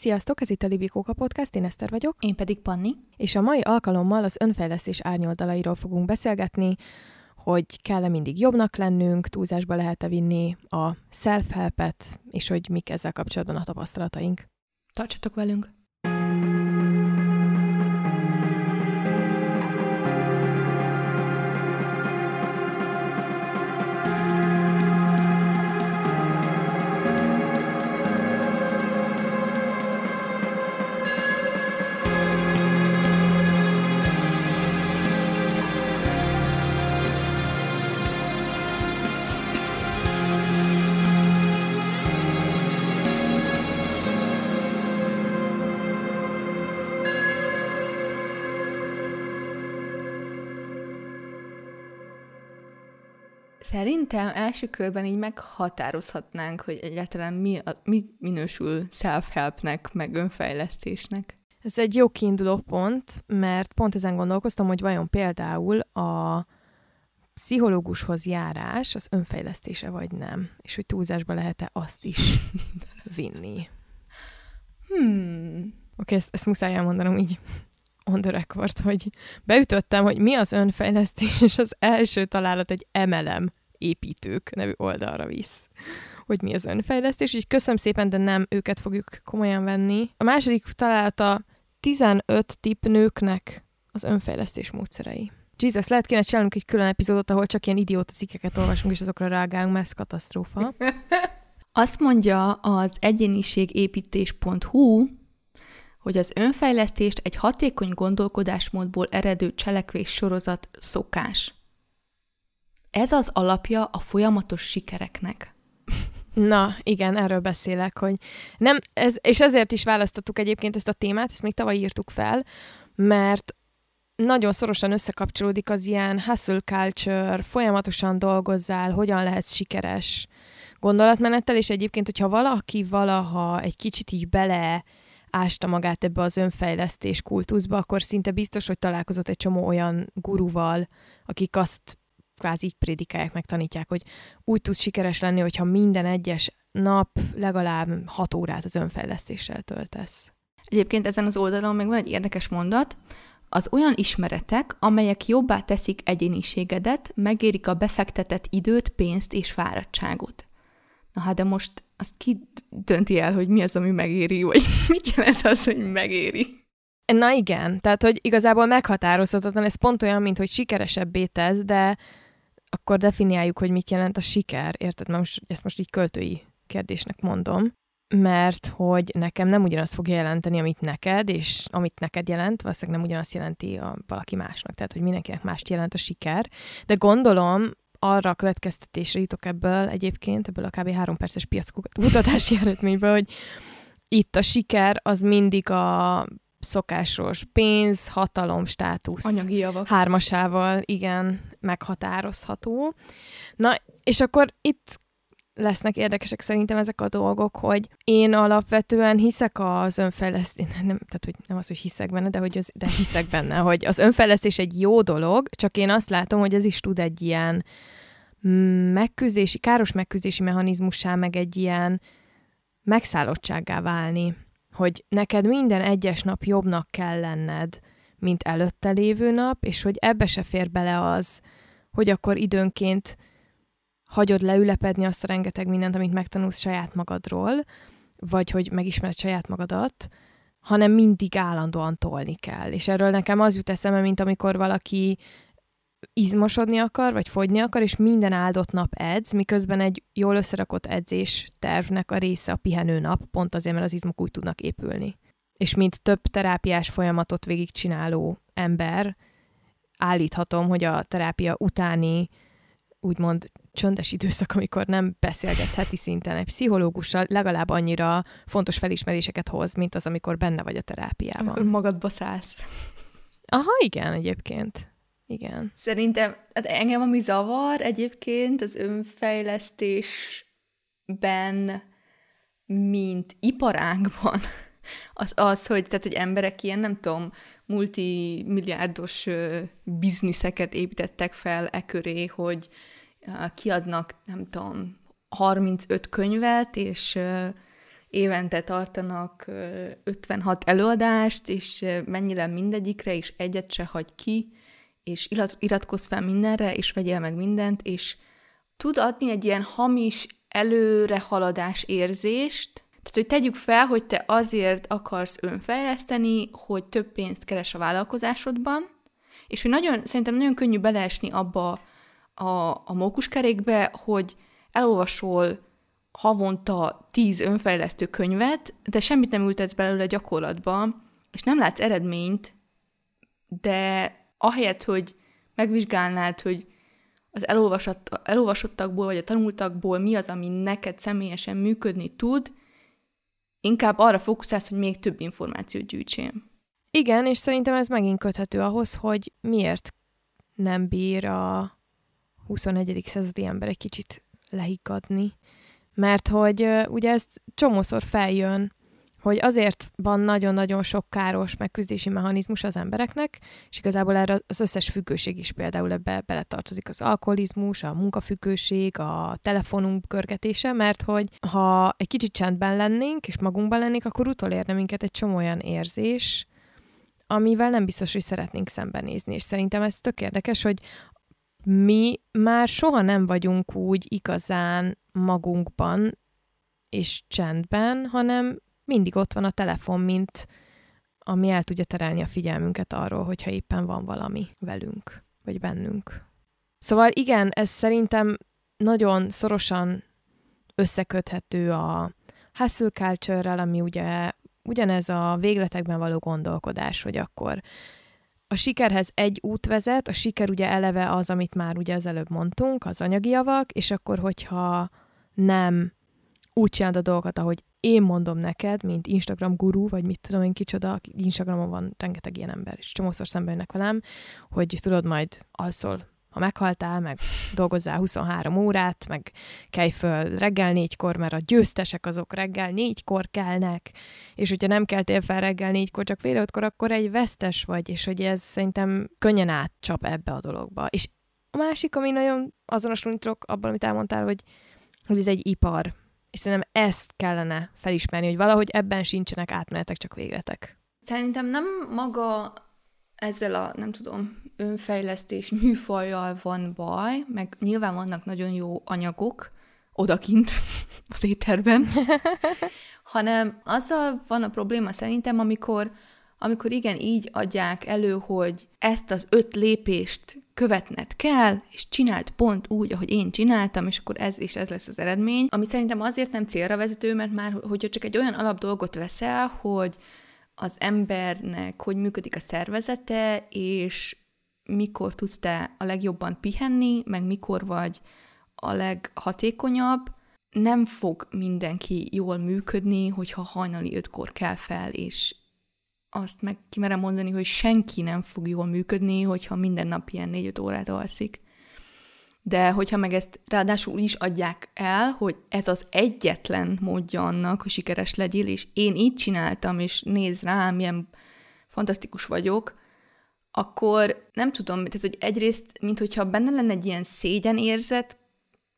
Sziasztok, ez itt a Libikóka Podcast, én Eszter vagyok. Én pedig Panni. És a mai alkalommal az önfejlesztés árnyoldalairól fogunk beszélgetni, hogy kell-e mindig jobbnak lennünk, túlzásba lehet-e vinni a self-helpet, és hogy mik ezzel kapcsolatban a tapasztalataink. Tartsatok velünk! Szerintem első körben így meghatározhatnánk, hogy egyáltalán mi, a, mi minősül self-helpnek, meg önfejlesztésnek. Ez egy jó kiinduló pont, mert pont ezen gondolkoztam, hogy vajon például a pszichológushoz járás az önfejlesztése vagy nem, és hogy túlzásba lehet-e azt is vinni. Hmm. Oké, okay, ezt, ezt muszáj elmondanom így on the record, hogy beütöttem, hogy mi az önfejlesztés, és az első találat egy MLM építők nevű oldalra visz hogy mi az önfejlesztés, úgyhogy köszönöm szépen, de nem őket fogjuk komolyan venni. A második találata 15 tip nőknek az önfejlesztés módszerei. Jesus, lehet kéne csinálnunk egy külön epizódot, ahol csak ilyen idióta cikkeket olvasunk, és azokra reagálunk, mert ez katasztrófa. Azt mondja az egyéniségépítés.hu, hogy az önfejlesztést egy hatékony gondolkodásmódból eredő cselekvés sorozat szokás. Ez az alapja a folyamatos sikereknek. Na, igen, erről beszélek, hogy nem, ez, és ezért is választottuk egyébként ezt a témát, ezt még tavaly írtuk fel, mert nagyon szorosan összekapcsolódik az ilyen hustle culture, folyamatosan dolgozzál, hogyan lehetsz sikeres gondolatmenettel, és egyébként, hogyha valaki valaha egy kicsit így bele ásta magát ebbe az önfejlesztés kultuszba, akkor szinte biztos, hogy találkozott egy csomó olyan guruval, akik azt kvázi így prédikálják, meg tanítják, hogy úgy tudsz sikeres lenni, hogyha minden egyes nap legalább hat órát az önfejlesztéssel töltesz. Egyébként ezen az oldalon még van egy érdekes mondat, az olyan ismeretek, amelyek jobbá teszik egyéniségedet, megérik a befektetett időt, pénzt és fáradtságot. Na hát de most azt ki dönti el, hogy mi az, ami megéri, vagy mit jelent az, hogy megéri? Na igen, tehát hogy igazából meghatározhatatlan, ez pont olyan, mint hogy sikeresebbé tesz, de akkor definiáljuk, hogy mit jelent a siker, érted? Mert most, ezt most így költői kérdésnek mondom, mert hogy nekem nem ugyanazt fogja jelenteni, amit neked, és amit neked jelent, valószínűleg nem ugyanazt jelenti a valaki másnak, tehát hogy mindenkinek mást jelent a siker, de gondolom arra a következtetésre jutok ebből egyébként, ebből a kb. három perces piackutatási eredményből, hogy itt a siker az mindig a szokásos pénz, hatalom, státusz. Anyagi javak. Hármasával, igen, meghatározható. Na, és akkor itt lesznek érdekesek szerintem ezek a dolgok, hogy én alapvetően hiszek az önfejlesztés, nem, tehát hogy nem az, hogy hiszek benne, de, hogy az, de hiszek benne, hogy az önfejlesztés egy jó dolog, csak én azt látom, hogy ez is tud egy ilyen megküzdési, káros megküzdési mechanizmussá, meg egy ilyen megszállottsággá válni hogy neked minden egyes nap jobbnak kell lenned, mint előtte lévő nap, és hogy ebbe se fér bele az, hogy akkor időnként hagyod leülepedni azt a rengeteg mindent, amit megtanulsz saját magadról, vagy hogy megismered saját magadat, hanem mindig állandóan tolni kell. És erről nekem az jut eszembe, mint amikor valaki izmosodni akar, vagy fogyni akar, és minden áldott nap edz, miközben egy jól összerakott edzés tervnek a része a pihenő nap, pont azért, mert az izmok úgy tudnak épülni. És mint több terápiás folyamatot végigcsináló ember, állíthatom, hogy a terápia utáni úgymond csöndes időszak, amikor nem beszélgetsz heti szinten egy pszichológussal, legalább annyira fontos felismeréseket hoz, mint az, amikor benne vagy a terápiában. Amikor magadba szállsz. Aha, igen, egyébként. Igen. Szerintem, hát engem ami zavar egyébként az önfejlesztésben, mint iparágban, az az, hogy, tehát, hogy emberek ilyen, nem tudom, multimilliárdos bizniszeket építettek fel e köré, hogy kiadnak, nem tudom, 35 könyvet, és évente tartanak 56 előadást, és mennyire mindegyikre, és egyet se hagy ki, és iratkozz fel mindenre, és vegyél meg mindent, és tud adni egy ilyen hamis előrehaladás érzést, tehát, hogy tegyük fel, hogy te azért akarsz önfejleszteni, hogy több pénzt keres a vállalkozásodban, és hogy nagyon, szerintem nagyon könnyű beleesni abba a, a mókuskerékbe, hogy elolvasol havonta tíz önfejlesztő könyvet, de semmit nem ültetsz belőle gyakorlatba, és nem látsz eredményt, de ahelyett, hogy megvizsgálnád, hogy az elolvasott, elolvasottakból, vagy a tanultakból mi az, ami neked személyesen működni tud, inkább arra fókuszálsz, hogy még több információt gyűjtsél. Igen, és szerintem ez megint köthető ahhoz, hogy miért nem bír a 21. századi ember egy kicsit lehiggadni. Mert hogy ugye ez csomószor feljön, hogy azért van nagyon-nagyon sok káros megküzdési mechanizmus az embereknek, és igazából erre az összes függőség is például ebbe beletartozik az alkoholizmus, a munkafüggőség, a telefonunk körgetése, mert hogy ha egy kicsit csendben lennénk, és magunkban lennénk, akkor utolérne minket egy csomó olyan érzés, amivel nem biztos, hogy szeretnénk szembenézni. És szerintem ez tök érdekes, hogy mi már soha nem vagyunk úgy igazán magunkban és csendben, hanem mindig ott van a telefon, mint ami el tudja terelni a figyelmünket arról, hogyha éppen van valami velünk, vagy bennünk. Szóval igen, ez szerintem nagyon szorosan összeköthető a hustle culture-rel, ami ugye ugyanez a végletekben való gondolkodás, hogy akkor a sikerhez egy út vezet, a siker ugye eleve az, amit már ugye az előbb mondtunk, az anyagi javak, és akkor, hogyha nem úgy csinálod a dolgokat, ahogy én mondom neked, mint Instagram guru, vagy mit tudom én kicsoda, Instagramon van rengeteg ilyen ember, és csomószor szemben jönnek velem, hogy tudod, majd alszol. Ha meghaltál, meg dolgozzál 23 órát, meg kelj föl reggel négykor, mert a győztesek azok reggel négykor kelnek, és hogyha nem keltél fel reggel négykor, csak fél ötkor, akkor egy vesztes vagy, és hogy ez szerintem könnyen átcsap ebbe a dologba. És a másik, ami nagyon azonosulítok abban, amit elmondtál, hogy, hogy ez egy ipar, és szerintem ezt kellene felismerni, hogy valahogy ebben sincsenek átmenetek, csak végletek. Szerintem nem maga ezzel a, nem tudom, önfejlesztés műfajjal van baj, meg nyilván vannak nagyon jó anyagok odakint az éterben, hanem azzal van a probléma szerintem, amikor, amikor igen, így adják elő, hogy ezt az öt lépést követned kell, és csinált pont úgy, ahogy én csináltam, és akkor ez és ez lesz az eredmény, ami szerintem azért nem célra vezető, mert már, hogyha csak egy olyan alap dolgot veszel, hogy az embernek hogy működik a szervezete, és mikor tudsz te a legjobban pihenni, meg mikor vagy a leghatékonyabb, nem fog mindenki jól működni, hogyha hajnali ötkor kell fel, és azt meg kimerem mondani, hogy senki nem fog jól működni, hogyha minden nap ilyen négy-öt órát alszik. De hogyha meg ezt ráadásul is adják el, hogy ez az egyetlen módja annak, hogy sikeres legyél, és én így csináltam, és néz rám, milyen fantasztikus vagyok, akkor nem tudom, tehát hogy egyrészt, mint hogyha benne lenne egy ilyen szégyenérzet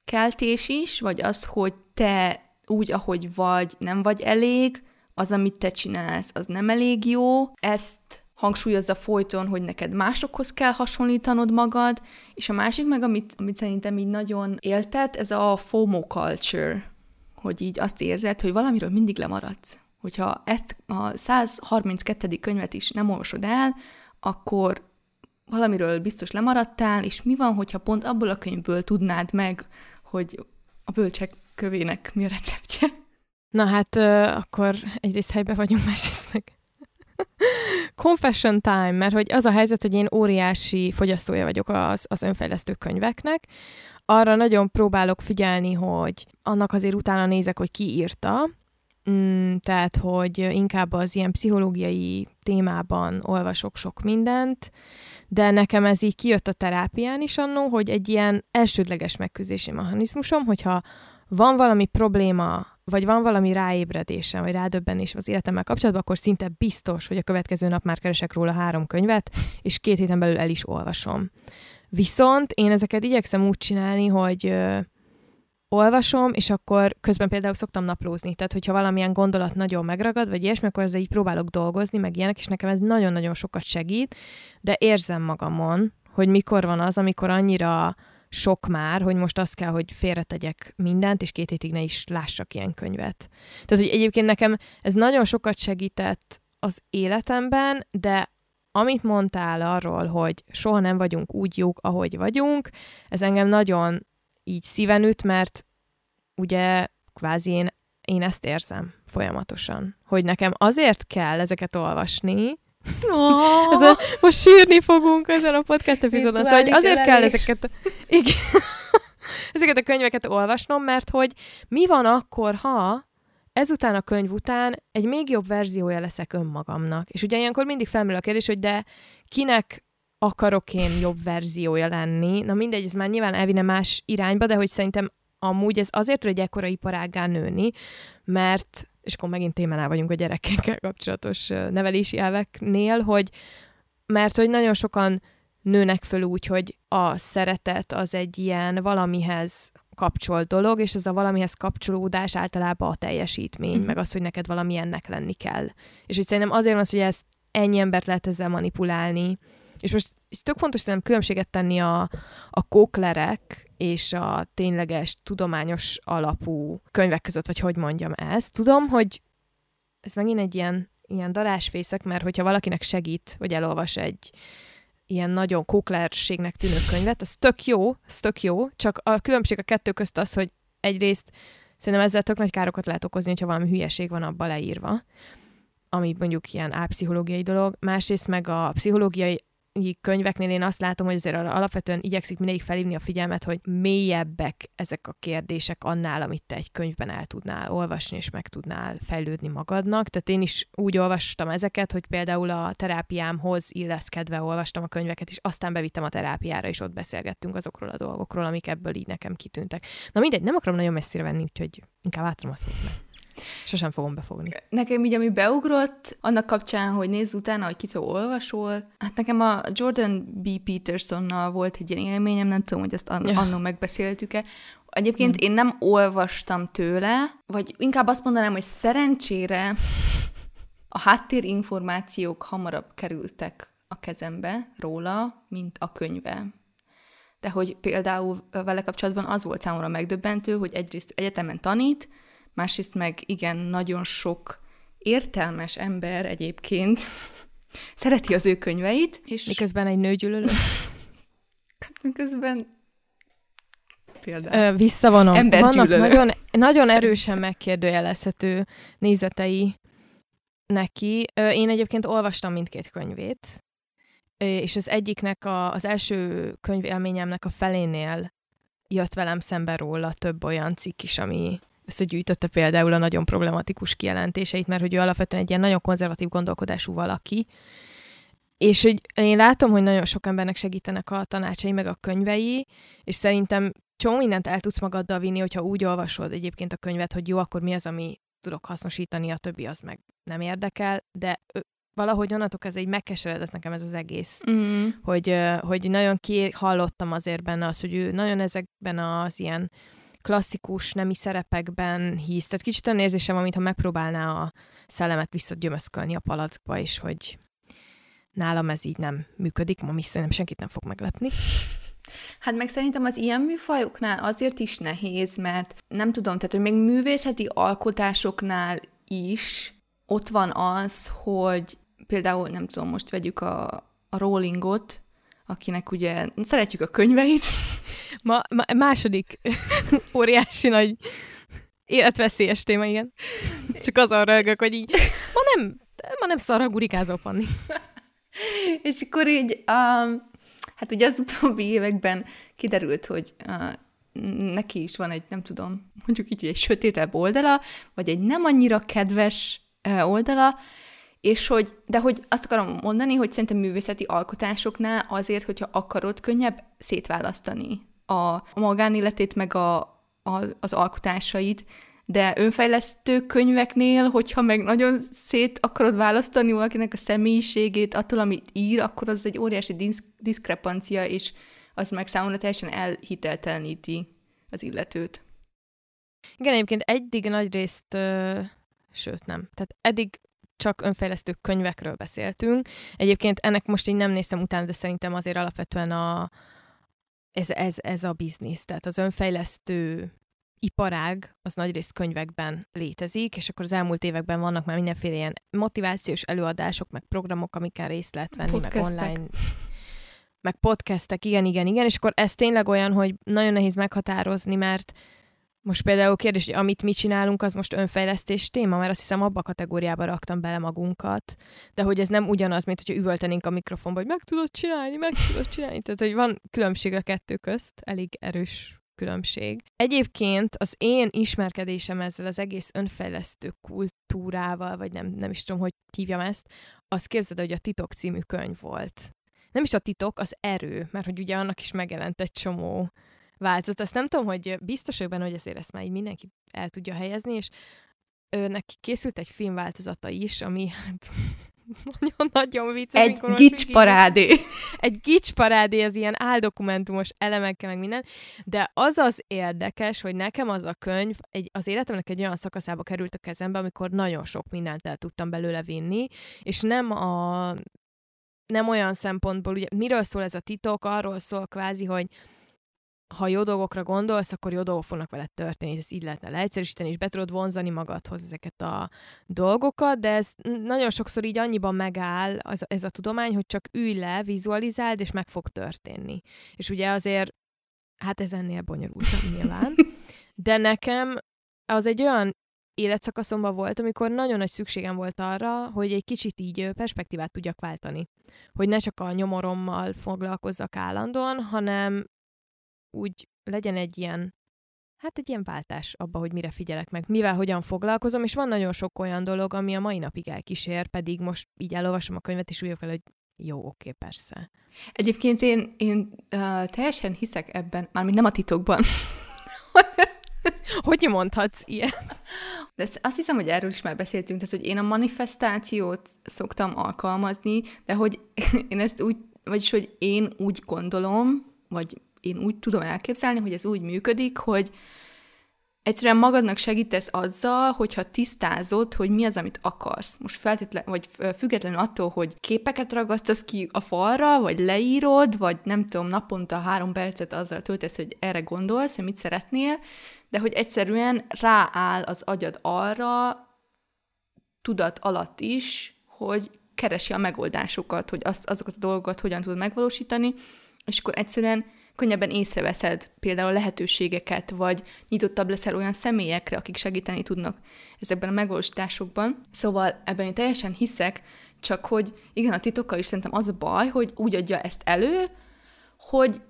keltés is, vagy az, hogy te úgy, ahogy vagy, nem vagy elég, az, amit te csinálsz, az nem elég jó, ezt hangsúlyozza folyton, hogy neked másokhoz kell hasonlítanod magad, és a másik meg, amit, amit szerintem így nagyon éltet, ez a FOMO culture, hogy így azt érzed, hogy valamiről mindig lemaradsz. Hogyha ezt a 132. könyvet is nem olvasod el, akkor valamiről biztos lemaradtál, és mi van, hogyha pont abból a könyvből tudnád meg, hogy a bölcsek kövének mi a receptje? Na hát, akkor egyrészt helybe vagyunk, másrészt meg. Confession time, mert hogy az a helyzet, hogy én óriási fogyasztója vagyok az, az önfejlesztő könyveknek, arra nagyon próbálok figyelni, hogy annak azért utána nézek, hogy ki írta, mm, tehát, hogy inkább az ilyen pszichológiai témában olvasok sok mindent, de nekem ez így kijött a terápián is annó, hogy egy ilyen elsődleges megküzdési mechanizmusom, hogyha van valami probléma, vagy van valami ráébredésem, vagy rádöbbenésem az életemmel kapcsolatban, akkor szinte biztos, hogy a következő nap már keresek róla három könyvet, és két héten belül el is olvasom. Viszont én ezeket igyekszem úgy csinálni, hogy olvasom, és akkor közben például szoktam naplózni. Tehát, hogyha valamilyen gondolat nagyon megragad, vagy ilyesmi, akkor ezzel így próbálok dolgozni, meg ilyenek, és nekem ez nagyon-nagyon sokat segít, de érzem magamon, hogy mikor van az, amikor annyira sok már, hogy most azt kell, hogy félretegyek mindent, és két hétig ne is lássak ilyen könyvet. Tehát, hogy egyébként nekem ez nagyon sokat segített az életemben, de amit mondtál arról, hogy soha nem vagyunk úgy jók, ahogy vagyunk, ez engem nagyon így szíven üt, mert ugye kvázi én, én ezt érzem folyamatosan, hogy nekem azért kell ezeket olvasni, Oh. Ez a, most sírni fogunk ezen a podcast epizódon, szóval hogy azért kell ezeket, igen, ezeket a könyveket olvasnom, mert hogy mi van akkor, ha ezután a könyv után egy még jobb verziója leszek önmagamnak. És ugye ilyenkor mindig felmerül a kérdés, hogy de kinek akarok én jobb verziója lenni. Na mindegy, ez már nyilván elvinne más irányba, de hogy szerintem amúgy ez azért tud egy ekkora iparággá nőni, mert, és akkor megint témánál vagyunk a gyerekekkel kapcsolatos nevelési elveknél, hogy mert hogy nagyon sokan nőnek föl úgy, hogy a szeretet az egy ilyen valamihez kapcsolt dolog, és ez a valamihez kapcsolódás általában a teljesítmény, mm. meg az, hogy neked valamilyennek lenni kell. És hogy szerintem azért van az, hogy ezt ennyi embert lehet ezzel manipulálni. És most ez tök fontos szerintem különbséget tenni a, a kóklerek és a tényleges tudományos alapú könyvek között, vagy hogy mondjam ezt. Tudom, hogy ez megint egy ilyen, ilyen darásfészek, mert hogyha valakinek segít, hogy elolvas egy ilyen nagyon kóklerségnek tűnő könyvet, az tök jó, az tök jó, csak a különbség a kettő közt az, hogy egyrészt szerintem ezzel tök nagy károkat lehet okozni, hogyha valami hülyeség van abba leírva, ami mondjuk ilyen álpszichológiai dolog, másrészt meg a pszichológiai könyveknél én azt látom, hogy azért alapvetően igyekszik mindig felhívni a figyelmet, hogy mélyebbek ezek a kérdések annál, amit te egy könyvben el tudnál olvasni, és meg tudnál fejlődni magadnak. Tehát én is úgy olvastam ezeket, hogy például a terápiámhoz illeszkedve olvastam a könyveket, és aztán bevittem a terápiára, és ott beszélgettünk azokról a dolgokról, amik ebből így nekem kitűntek. Na mindegy, nem akarom nagyon messzire venni, úgyhogy inkább átrom a szót. Sosem fogom befogni. Nekem így, ami beugrott, annak kapcsán, hogy nézz utána, hogy kitől olvasol, hát nekem a Jordan B. Petersonnal volt egy ilyen élményem, nem tudom, hogy ezt an- ja. annó megbeszéltük-e. Egyébként hmm. én nem olvastam tőle, vagy inkább azt mondanám, hogy szerencsére a háttérinformációk hamarabb kerültek a kezembe róla, mint a könyve. De hogy például vele kapcsolatban az volt számomra megdöbbentő, hogy egyrészt egyetemen tanít, másrészt meg igen, nagyon sok értelmes ember egyébként szereti az ő könyveit, és... Miközben egy nőgyűlölő? Miközben például. Ö, visszavonom. Vannak nagyon, nagyon erősen megkérdőjelezhető nézetei neki. Én egyébként olvastam mindkét könyvét, és az egyiknek, a, az első könyvélményemnek a felénél jött velem szembe róla több olyan cikk is, ami összegyűjtötte például a nagyon problematikus kijelentéseit, mert hogy ő alapvetően egy ilyen nagyon konzervatív gondolkodású valaki, és hogy én látom, hogy nagyon sok embernek segítenek a tanácsai, meg a könyvei, és szerintem csomó mindent el tudsz magaddal vinni, hogyha úgy olvasod egyébként a könyvet, hogy jó, akkor mi az, ami tudok hasznosítani, a többi az meg nem érdekel, de valahogy onnantól ez egy megkeseredett nekem ez az egész, mm. hogy, hogy nagyon hallottam azért benne az, hogy ő nagyon ezekben az ilyen klasszikus nemi szerepekben hisz. Tehát kicsit olyan érzésem, mintha megpróbálná a szellemet visszagyömöszkölni a palackba, és hogy nálam ez így nem működik, ma is szerintem senkit nem fog meglepni. Hát meg szerintem az ilyen műfajoknál azért is nehéz, mert nem tudom, tehát hogy még művészeti alkotásoknál is ott van az, hogy például, nem tudom, most vegyük a, a Rollingot, akinek ugye szeretjük a könyveit. Ma, ma második óriási nagy életveszélyes téma, igen. Csak azon rögök, hogy így ma nem, ma nem szarra gurikázó, Panni. És akkor így, um, hát ugye az utóbbi években kiderült, hogy uh, neki is van egy, nem tudom, mondjuk így egy sötétebb oldala, vagy egy nem annyira kedves uh, oldala, és hogy, de hogy azt akarom mondani, hogy szerintem művészeti alkotásoknál azért, hogyha akarod, könnyebb szétválasztani a magánéletét, meg a, a, az alkotásait, de önfejlesztő könyveknél, hogyha meg nagyon szét akarod választani valakinek a személyiségét attól, amit ír, akkor az egy óriási disz- diszkrepancia, és az meg számomra teljesen elhitelteleníti az illetőt. Igen, egyébként eddig nagy részt, ö, sőt nem, tehát eddig csak önfejlesztő könyvekről beszéltünk. Egyébként ennek most így nem néztem utána, de szerintem azért alapvetően a, ez, ez, ez a biznisz. Tehát az önfejlesztő iparág az nagyrészt könyvekben létezik, és akkor az elmúlt években vannak már mindenféle ilyen motivációs előadások, meg programok, amikkel részt lehet venni, Podcastek. meg online meg podcastek, igen, igen, igen, és akkor ez tényleg olyan, hogy nagyon nehéz meghatározni, mert most például kérdés, hogy amit mi csinálunk, az most önfejlesztés téma, mert azt hiszem abba a kategóriába raktam bele magunkat, de hogy ez nem ugyanaz, mint hogyha üvöltenénk a mikrofonba, hogy meg tudod csinálni, meg tudod csinálni. Tehát, hogy van különbség a kettő közt, elég erős különbség. Egyébként az én ismerkedésem ezzel az egész önfejlesztő kultúrával, vagy nem, nem is tudom, hogy hívjam ezt, az képzeld, hogy a Titok című könyv volt. Nem is a titok, az erő, mert hogy ugye annak is megjelent egy csomó változat. Azt nem tudom, hogy biztos vagyok benne, hogy ezért ezt már így mindenki el tudja helyezni, és ő, neki készült egy filmváltozata is, ami hát nagyon-nagyon vicces. Egy gicsparádé. Egy gicsparádé, az ilyen áldokumentumos elemekkel, meg minden, de az az érdekes, hogy nekem az a könyv egy, az életemnek egy olyan szakaszába került a kezembe, amikor nagyon sok mindent el tudtam belőle vinni, és nem a nem olyan szempontból, ugye miről szól ez a titok, arról szól kvázi, hogy ha jó dolgokra gondolsz, akkor jó dolgok fognak veled történni, ez így lehetne leegyszerűsíteni, és be tudod vonzani magadhoz ezeket a dolgokat, de ez nagyon sokszor így annyiban megáll az, ez a tudomány, hogy csak ülj le, vizualizáld, és meg fog történni. És ugye azért, hát ez ennél bonyolultabb nyilván, de nekem az egy olyan életszakaszomban volt, amikor nagyon nagy szükségem volt arra, hogy egy kicsit így perspektívát tudjak váltani. Hogy ne csak a nyomorommal foglalkozzak állandóan, hanem úgy legyen egy ilyen, hát egy ilyen váltás abba, hogy mire figyelek meg, mivel hogyan foglalkozom, és van nagyon sok olyan dolog, ami a mai napig elkísér, pedig most így elolvasom a könyvet, és úgy hogy jó, oké, persze. Egyébként én, én uh, teljesen hiszek ebben, mármint nem a titokban, hogy mondhatsz ilyet? De azt hiszem, hogy erről is már beszéltünk, tehát hogy én a manifestációt szoktam alkalmazni, de hogy én ezt úgy, vagyis hogy én úgy gondolom, vagy én úgy tudom elképzelni, hogy ez úgy működik, hogy egyszerűen magadnak segítesz azzal, hogyha tisztázod, hogy mi az, amit akarsz. Most feltétlen, vagy függetlenül attól, hogy képeket ragasztasz ki a falra, vagy leírod, vagy nem tudom, naponta három percet azzal töltesz, hogy erre gondolsz, hogy mit szeretnél, de hogy egyszerűen rááll az agyad arra, tudat alatt is, hogy keresi a megoldásokat, hogy azt, azokat a dolgokat hogyan tudod megvalósítani, és akkor egyszerűen könnyebben észreveszed például lehetőségeket, vagy nyitottabb leszel olyan személyekre, akik segíteni tudnak ezekben a megvalósításokban. Szóval ebben én teljesen hiszek, csak hogy igen, a titokkal is szerintem az a baj, hogy úgy adja ezt elő, hogy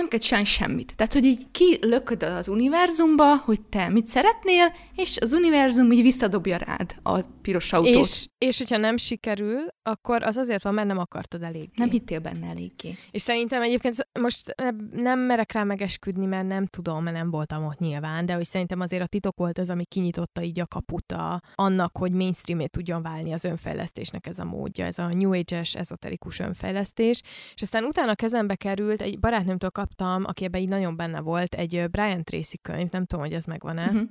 nem kell csinálni semmit. Tehát, hogy így kilököd az univerzumba, hogy te mit szeretnél, és az univerzum így visszadobja rád a piros autót. És, és hogyha nem sikerül, akkor az azért van, mert nem akartad eléggé. Nem hittél benne eléggé. És szerintem egyébként most nem merek rá megesküdni, mert nem tudom, mert nem voltam ott nyilván, de hogy szerintem azért a titok volt az, ami kinyitotta így a kaputa annak, hogy mainstreamé tudjon válni az önfejlesztésnek ez a módja, ez a New Age-es, ezoterikus önfejlesztés. És aztán utána kezembe került, egy barátnőmtől kaptam, aki ebben így nagyon benne volt, egy Brian Tracy könyv, nem tudom, hogy ez megvan-e. Uh-huh.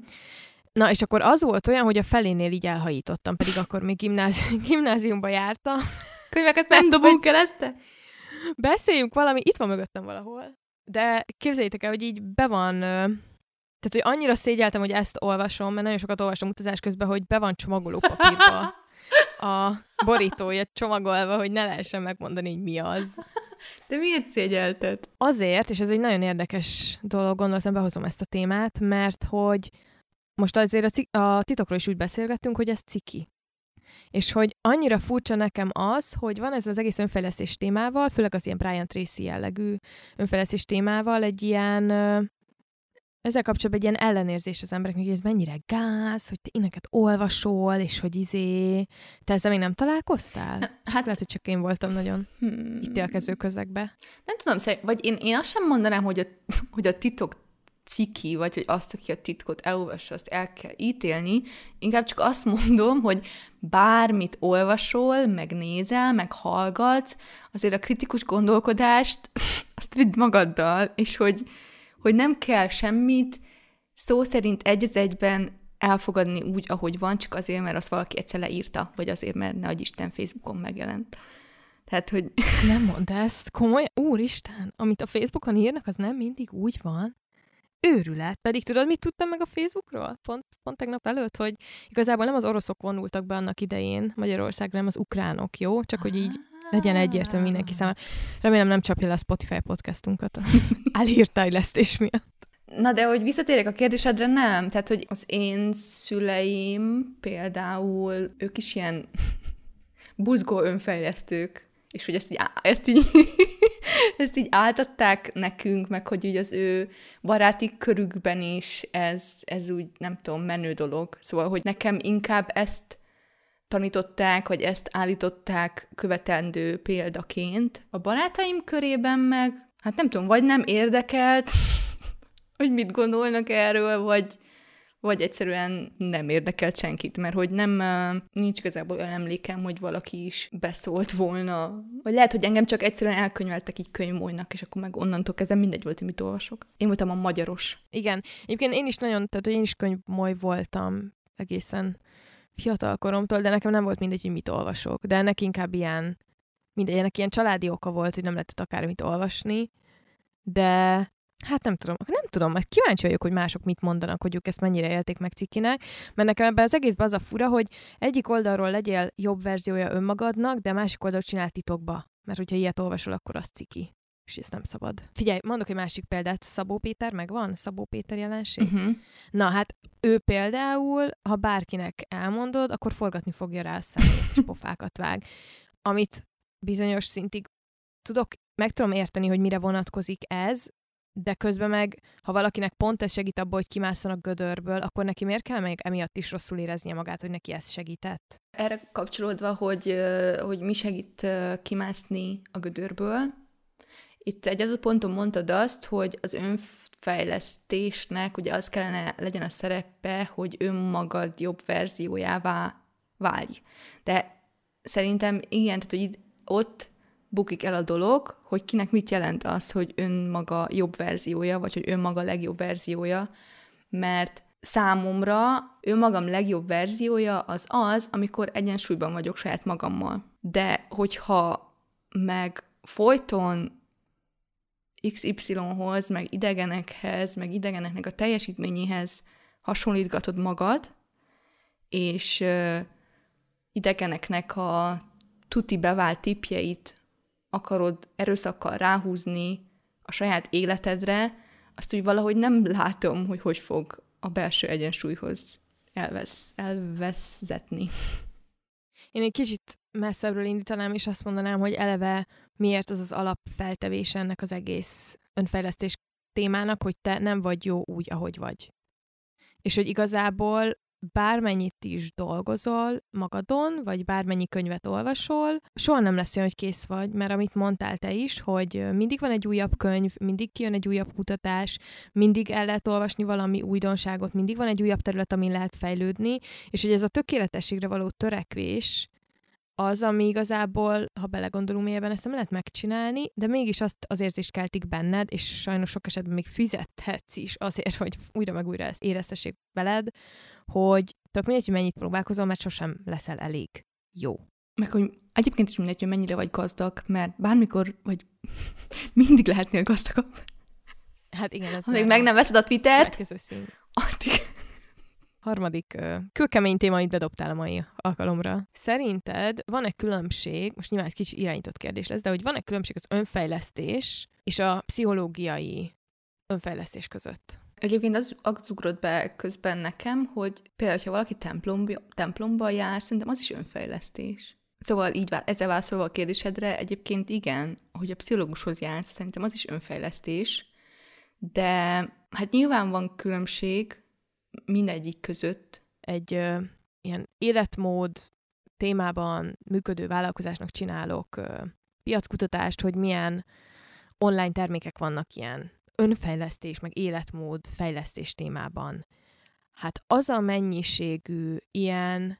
Na, és akkor az volt olyan, hogy a felénél így elhajítottam, pedig akkor még gimnázi- gimnáziumba jártam. Könyveket nem dobunk el ezt? Beszéljünk valami, itt van mögöttem valahol. De képzeljétek el, hogy így be van, tehát, hogy annyira szégyeltem, hogy ezt olvasom, mert nagyon sokat olvasom utazás közben, hogy be van csomagoló papírba a borítója csomagolva, hogy ne lehessen megmondani, hogy mi az. De miért szégyelted? Azért, és ez egy nagyon érdekes dolog, gondoltam, behozom ezt a témát, mert hogy most azért a, cik- a titokról is úgy beszélgettünk, hogy ez ciki. És hogy annyira furcsa nekem az, hogy van ez az egész önfejlesztés témával, főleg az ilyen Brian Tracy jellegű önfejlesztés témával egy ilyen ezzel kapcsolatban egy ilyen ellenérzés az embereknek, hogy ez mennyire gáz, hogy te éneket olvasol, és hogy izé... Te ezzel még nem találkoztál? Hát lehet, hogy csak én voltam nagyon hmm. ítélkező közegbe. Nem tudom, vagy én, én azt sem mondanám, hogy a, hogy a titok ciki, vagy hogy azt, aki a titkot elolvassa, azt el kell ítélni. Inkább csak azt mondom, hogy bármit olvasol, meg nézel, meg hallgatsz, azért a kritikus gondolkodást azt vidd magaddal, és hogy, hogy nem kell semmit szó szerint egy az egyben elfogadni úgy, ahogy van, csak azért, mert azt valaki egyszer leírta, vagy azért, mert ne Isten Facebookon megjelent. Tehát, hogy... Nem mondd ezt, komoly, úristen, amit a Facebookon írnak, az nem mindig úgy van. Őrület. Pedig tudod, mit tudtam meg a Facebookról? Pont, pont tegnap előtt, hogy igazából nem az oroszok vonultak be annak idején Magyarországra, nem az ukránok, jó? Csak hogy így legyen egyértelmű mindenki számára. Remélem nem csapja le a Spotify podcastunkat a elhírtájlesztés miatt. Na de hogy visszatérek a kérdésedre, nem. Tehát, hogy az én szüleim például, ők is ilyen buzgó önfejlesztők, és hogy ezt így, ezt így, ezt így átadták nekünk, meg hogy úgy az ő baráti körükben is ez, ez úgy, nem tudom, menő dolog. Szóval, hogy nekem inkább ezt tanították, vagy ezt állították követendő példaként. A barátaim körében meg, hát nem tudom, vagy nem érdekelt, hogy mit gondolnak erről, vagy, vagy egyszerűen nem érdekelt senkit, mert hogy nem, nincs igazából olyan emlékem, hogy valaki is beszólt volna. Vagy lehet, hogy engem csak egyszerűen elkönyveltek így könyvmójnak, és akkor meg onnantól kezdve mindegy volt, hogy mit olvasok. Én voltam a magyaros. Igen. Egyébként én is nagyon, tehát én is könyvmoly voltam egészen fiatal koromtól, de nekem nem volt mindegy, hogy mit olvasok. De ennek inkább ilyen, mindegy, ennek ilyen családi oka volt, hogy nem lehetett akármit olvasni, de Hát nem tudom, nem tudom, mert kíváncsi vagyok, hogy mások mit mondanak, hogy ők ezt mennyire élték meg cikinek, mert nekem ebben az egészben az a fura, hogy egyik oldalról legyél jobb verziója önmagadnak, de másik oldalról csinál titokba. Mert hogyha ilyet olvasol, akkor az ciki. És ez nem szabad. Figyelj, mondok egy másik példát. Szabó Péter megvan? Szabó Péter jelenség? Uh-huh. Na hát ő például, ha bárkinek elmondod, akkor forgatni fogja rá a szemét, és pofákat vág. Amit bizonyos szintig tudok, meg tudom érteni, hogy mire vonatkozik ez, de közben meg, ha valakinek pont ez segít abból, hogy kimászon a gödörből, akkor neki miért kell még emiatt is rosszul éreznie magát, hogy neki ez segített? Erre kapcsolódva, hogy, hogy mi segít kimászni a gödörből, itt egy az ponton mondtad azt, hogy az önfejlesztésnek ugye az kellene legyen a szerepe, hogy önmagad jobb verziójává válj. De szerintem igen, tehát hogy itt, ott bukik el a dolog, hogy kinek mit jelent az, hogy önmaga jobb verziója, vagy hogy önmaga legjobb verziója, mert számomra önmagam legjobb verziója az az, amikor egyensúlyban vagyok saját magammal. De hogyha meg folyton XY-hoz, meg idegenekhez, meg idegeneknek a teljesítményéhez hasonlítgatod magad, és idegeneknek a tuti bevált tipjeit akarod erőszakkal ráhúzni a saját életedre, azt úgy valahogy nem látom, hogy hogy fog a belső egyensúlyhoz elvesz, elvezetni. Én egy kicsit messzebbről indítanám, és azt mondanám, hogy eleve miért az az alapfeltevés ennek az egész önfejlesztés témának, hogy te nem vagy jó úgy, ahogy vagy. És hogy igazából bármennyit is dolgozol magadon, vagy bármennyi könyvet olvasol, soha nem lesz olyan, hogy kész vagy, mert amit mondtál te is, hogy mindig van egy újabb könyv, mindig kijön egy újabb kutatás, mindig el lehet olvasni valami újdonságot, mindig van egy újabb terület, amin lehet fejlődni, és hogy ez a tökéletességre való törekvés, az, ami igazából, ha belegondolunk mélyebben, ezt nem lehet megcsinálni, de mégis azt az érzést keltik benned, és sajnos sok esetben még fizethetsz is azért, hogy újra meg újra ezt éreztessék veled, hogy tök mindegy, hogy mennyit próbálkozol, mert sosem leszel elég jó. Meg hogy egyébként is mindegy, hogy mennyire vagy gazdag, mert bármikor, vagy mindig lehetnél gazdagabb. Hát igen, ez Ha még meg nem veszed a Twittert, addig Harmadik uh, kőkemény téma, amit bedobtál a mai alkalomra. Szerinted van-e különbség, most nyilván ez kicsit irányított kérdés lesz, de hogy van-e különbség az önfejlesztés és a pszichológiai önfejlesztés között? Egyébként az, az ugrott be közben nekem, hogy például, ha valaki templomba, templomba jár, szerintem az is önfejlesztés. Szóval így ezzel válaszolva a kérdésedre, egyébként igen, hogy a pszichológushoz jársz, szerintem az is önfejlesztés, de hát nyilván van különbség mindegyik között. Egy ö, ilyen életmód témában működő vállalkozásnak csinálok ö, piackutatást, hogy milyen online termékek vannak ilyen önfejlesztés, meg életmód fejlesztés témában. Hát az a mennyiségű ilyen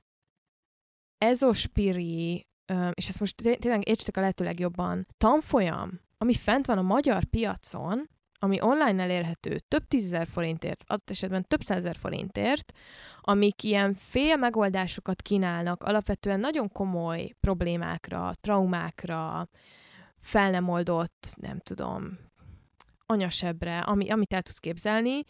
ezospiri, és ezt most tényleg értsetek a lehető legjobban, tanfolyam, ami fent van a magyar piacon, ami online elérhető több tízezer forintért, adott esetben több százezer forintért, amik ilyen fél megoldásokat kínálnak alapvetően nagyon komoly problémákra, traumákra, fel nem oldott, nem tudom, anyasebbre, ami, amit el tudsz képzelni,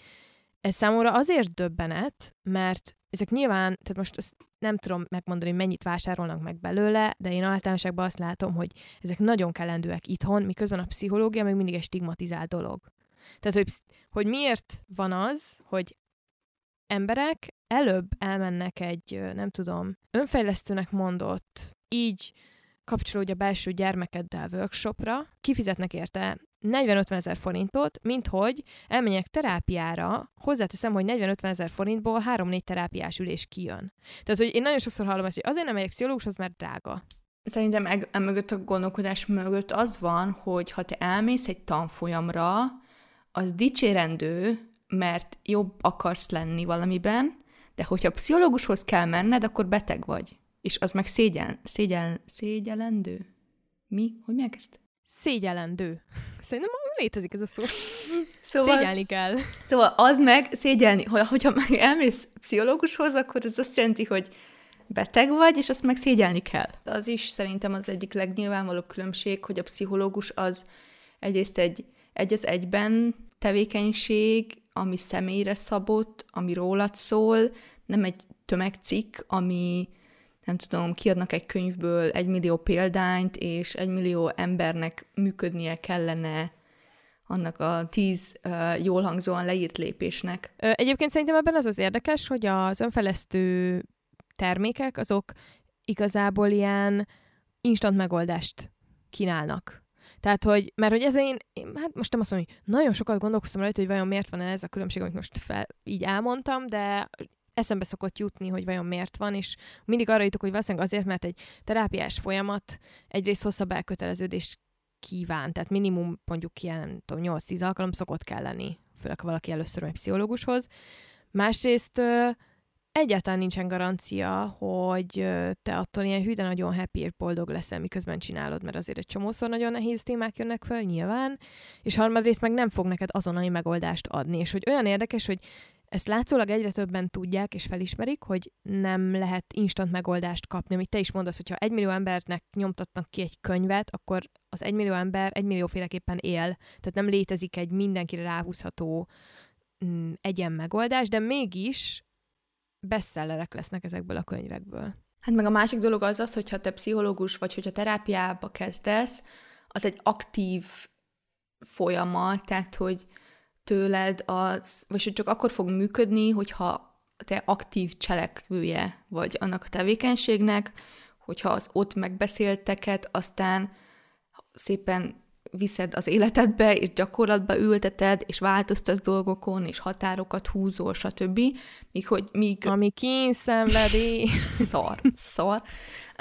ez számomra azért döbbenet, mert ezek nyilván, tehát most ezt nem tudom megmondani, mennyit vásárolnak meg belőle, de én általánosságban azt látom, hogy ezek nagyon kellendőek itthon, miközben a pszichológia még mindig egy stigmatizált dolog. Tehát, hogy, hogy miért van az, hogy emberek előbb elmennek egy, nem tudom, önfejlesztőnek mondott, így kapcsolódja a belső gyermekeddel workshopra, kifizetnek érte 40-50 ezer forintot, mint hogy elmenjek terápiára, hozzáteszem, hogy 40-50 ezer forintból 3-4 terápiás ülés kijön. Tehát, hogy én nagyon sokszor hallom ezt, hogy azért nem megyek pszichológushoz, mert drága. Szerintem e mögött a gondolkodás mögött az van, hogy ha te elmész egy tanfolyamra, az dicsérendő, mert jobb akarsz lenni valamiben, de hogyha pszichológushoz kell menned, akkor beteg vagy. És az meg szégyen, szégyen, szégyelendő? Mi? Hogy mi ezt? Szégyelendő. Szerintem létezik ez a szó. Szóval, szégyelni kell. Szóval az meg szégyelni, hogyha meg elmész pszichológushoz, akkor ez azt jelenti, hogy beteg vagy, és azt meg szégyelni kell. Az is szerintem az egyik legnyilvánvalóbb különbség, hogy a pszichológus az egyrészt egy egy az egyben tevékenység, ami személyre szabott, ami rólad szól, nem egy tömegcikk, ami nem tudom, kiadnak egy könyvből egy millió példányt, és egy millió embernek működnie kellene annak a tíz uh, jól hangzóan leírt lépésnek. Egyébként szerintem ebben az az érdekes, hogy az önfejlesztő termékek azok igazából ilyen instant megoldást kínálnak. Tehát, hogy, mert hogy ezen én, én, hát most nem azt mondom, hogy nagyon sokat gondolkoztam rajta, hogy vajon miért van ez a különbség, amit most fel, így elmondtam, de eszembe szokott jutni, hogy vajon miért van, és mindig arra jutok, hogy valószínűleg azért, mert egy terápiás folyamat egyrészt hosszabb elköteleződés kíván, tehát minimum mondjuk ilyen, tudom, 8-10 alkalom szokott kell lenni, főleg ha valaki először megy pszichológushoz. Másrészt egyáltalán nincsen garancia, hogy te attól ilyen hű, de nagyon happy boldog leszel, miközben csinálod, mert azért egy csomószor nagyon nehéz témák jönnek föl, nyilván, és harmadrészt meg nem fog neked azonnali megoldást adni, és hogy olyan érdekes, hogy ezt látszólag egyre többen tudják és felismerik, hogy nem lehet instant megoldást kapni. Amit te is mondasz, hogyha egy millió embernek nyomtatnak ki egy könyvet, akkor az egy millió ember egy millióféleképpen él. Tehát nem létezik egy mindenkire ráhúzható mm, egyen megoldás, de mégis bestsellerek lesznek ezekből a könyvekből. Hát meg a másik dolog az az, hogyha te pszichológus vagy, hogyha terápiába kezdesz, az egy aktív folyamat, tehát hogy tőled az, vagy hogy csak akkor fog működni, hogyha te aktív cselekvője vagy annak a tevékenységnek, hogyha az ott megbeszélteket aztán szépen viszed az életedbe, és gyakorlatba ülteted, és változtatsz dolgokon, és határokat húzol, stb. Míg, hogy, míg... Ami kínszenvedi. szar, szar.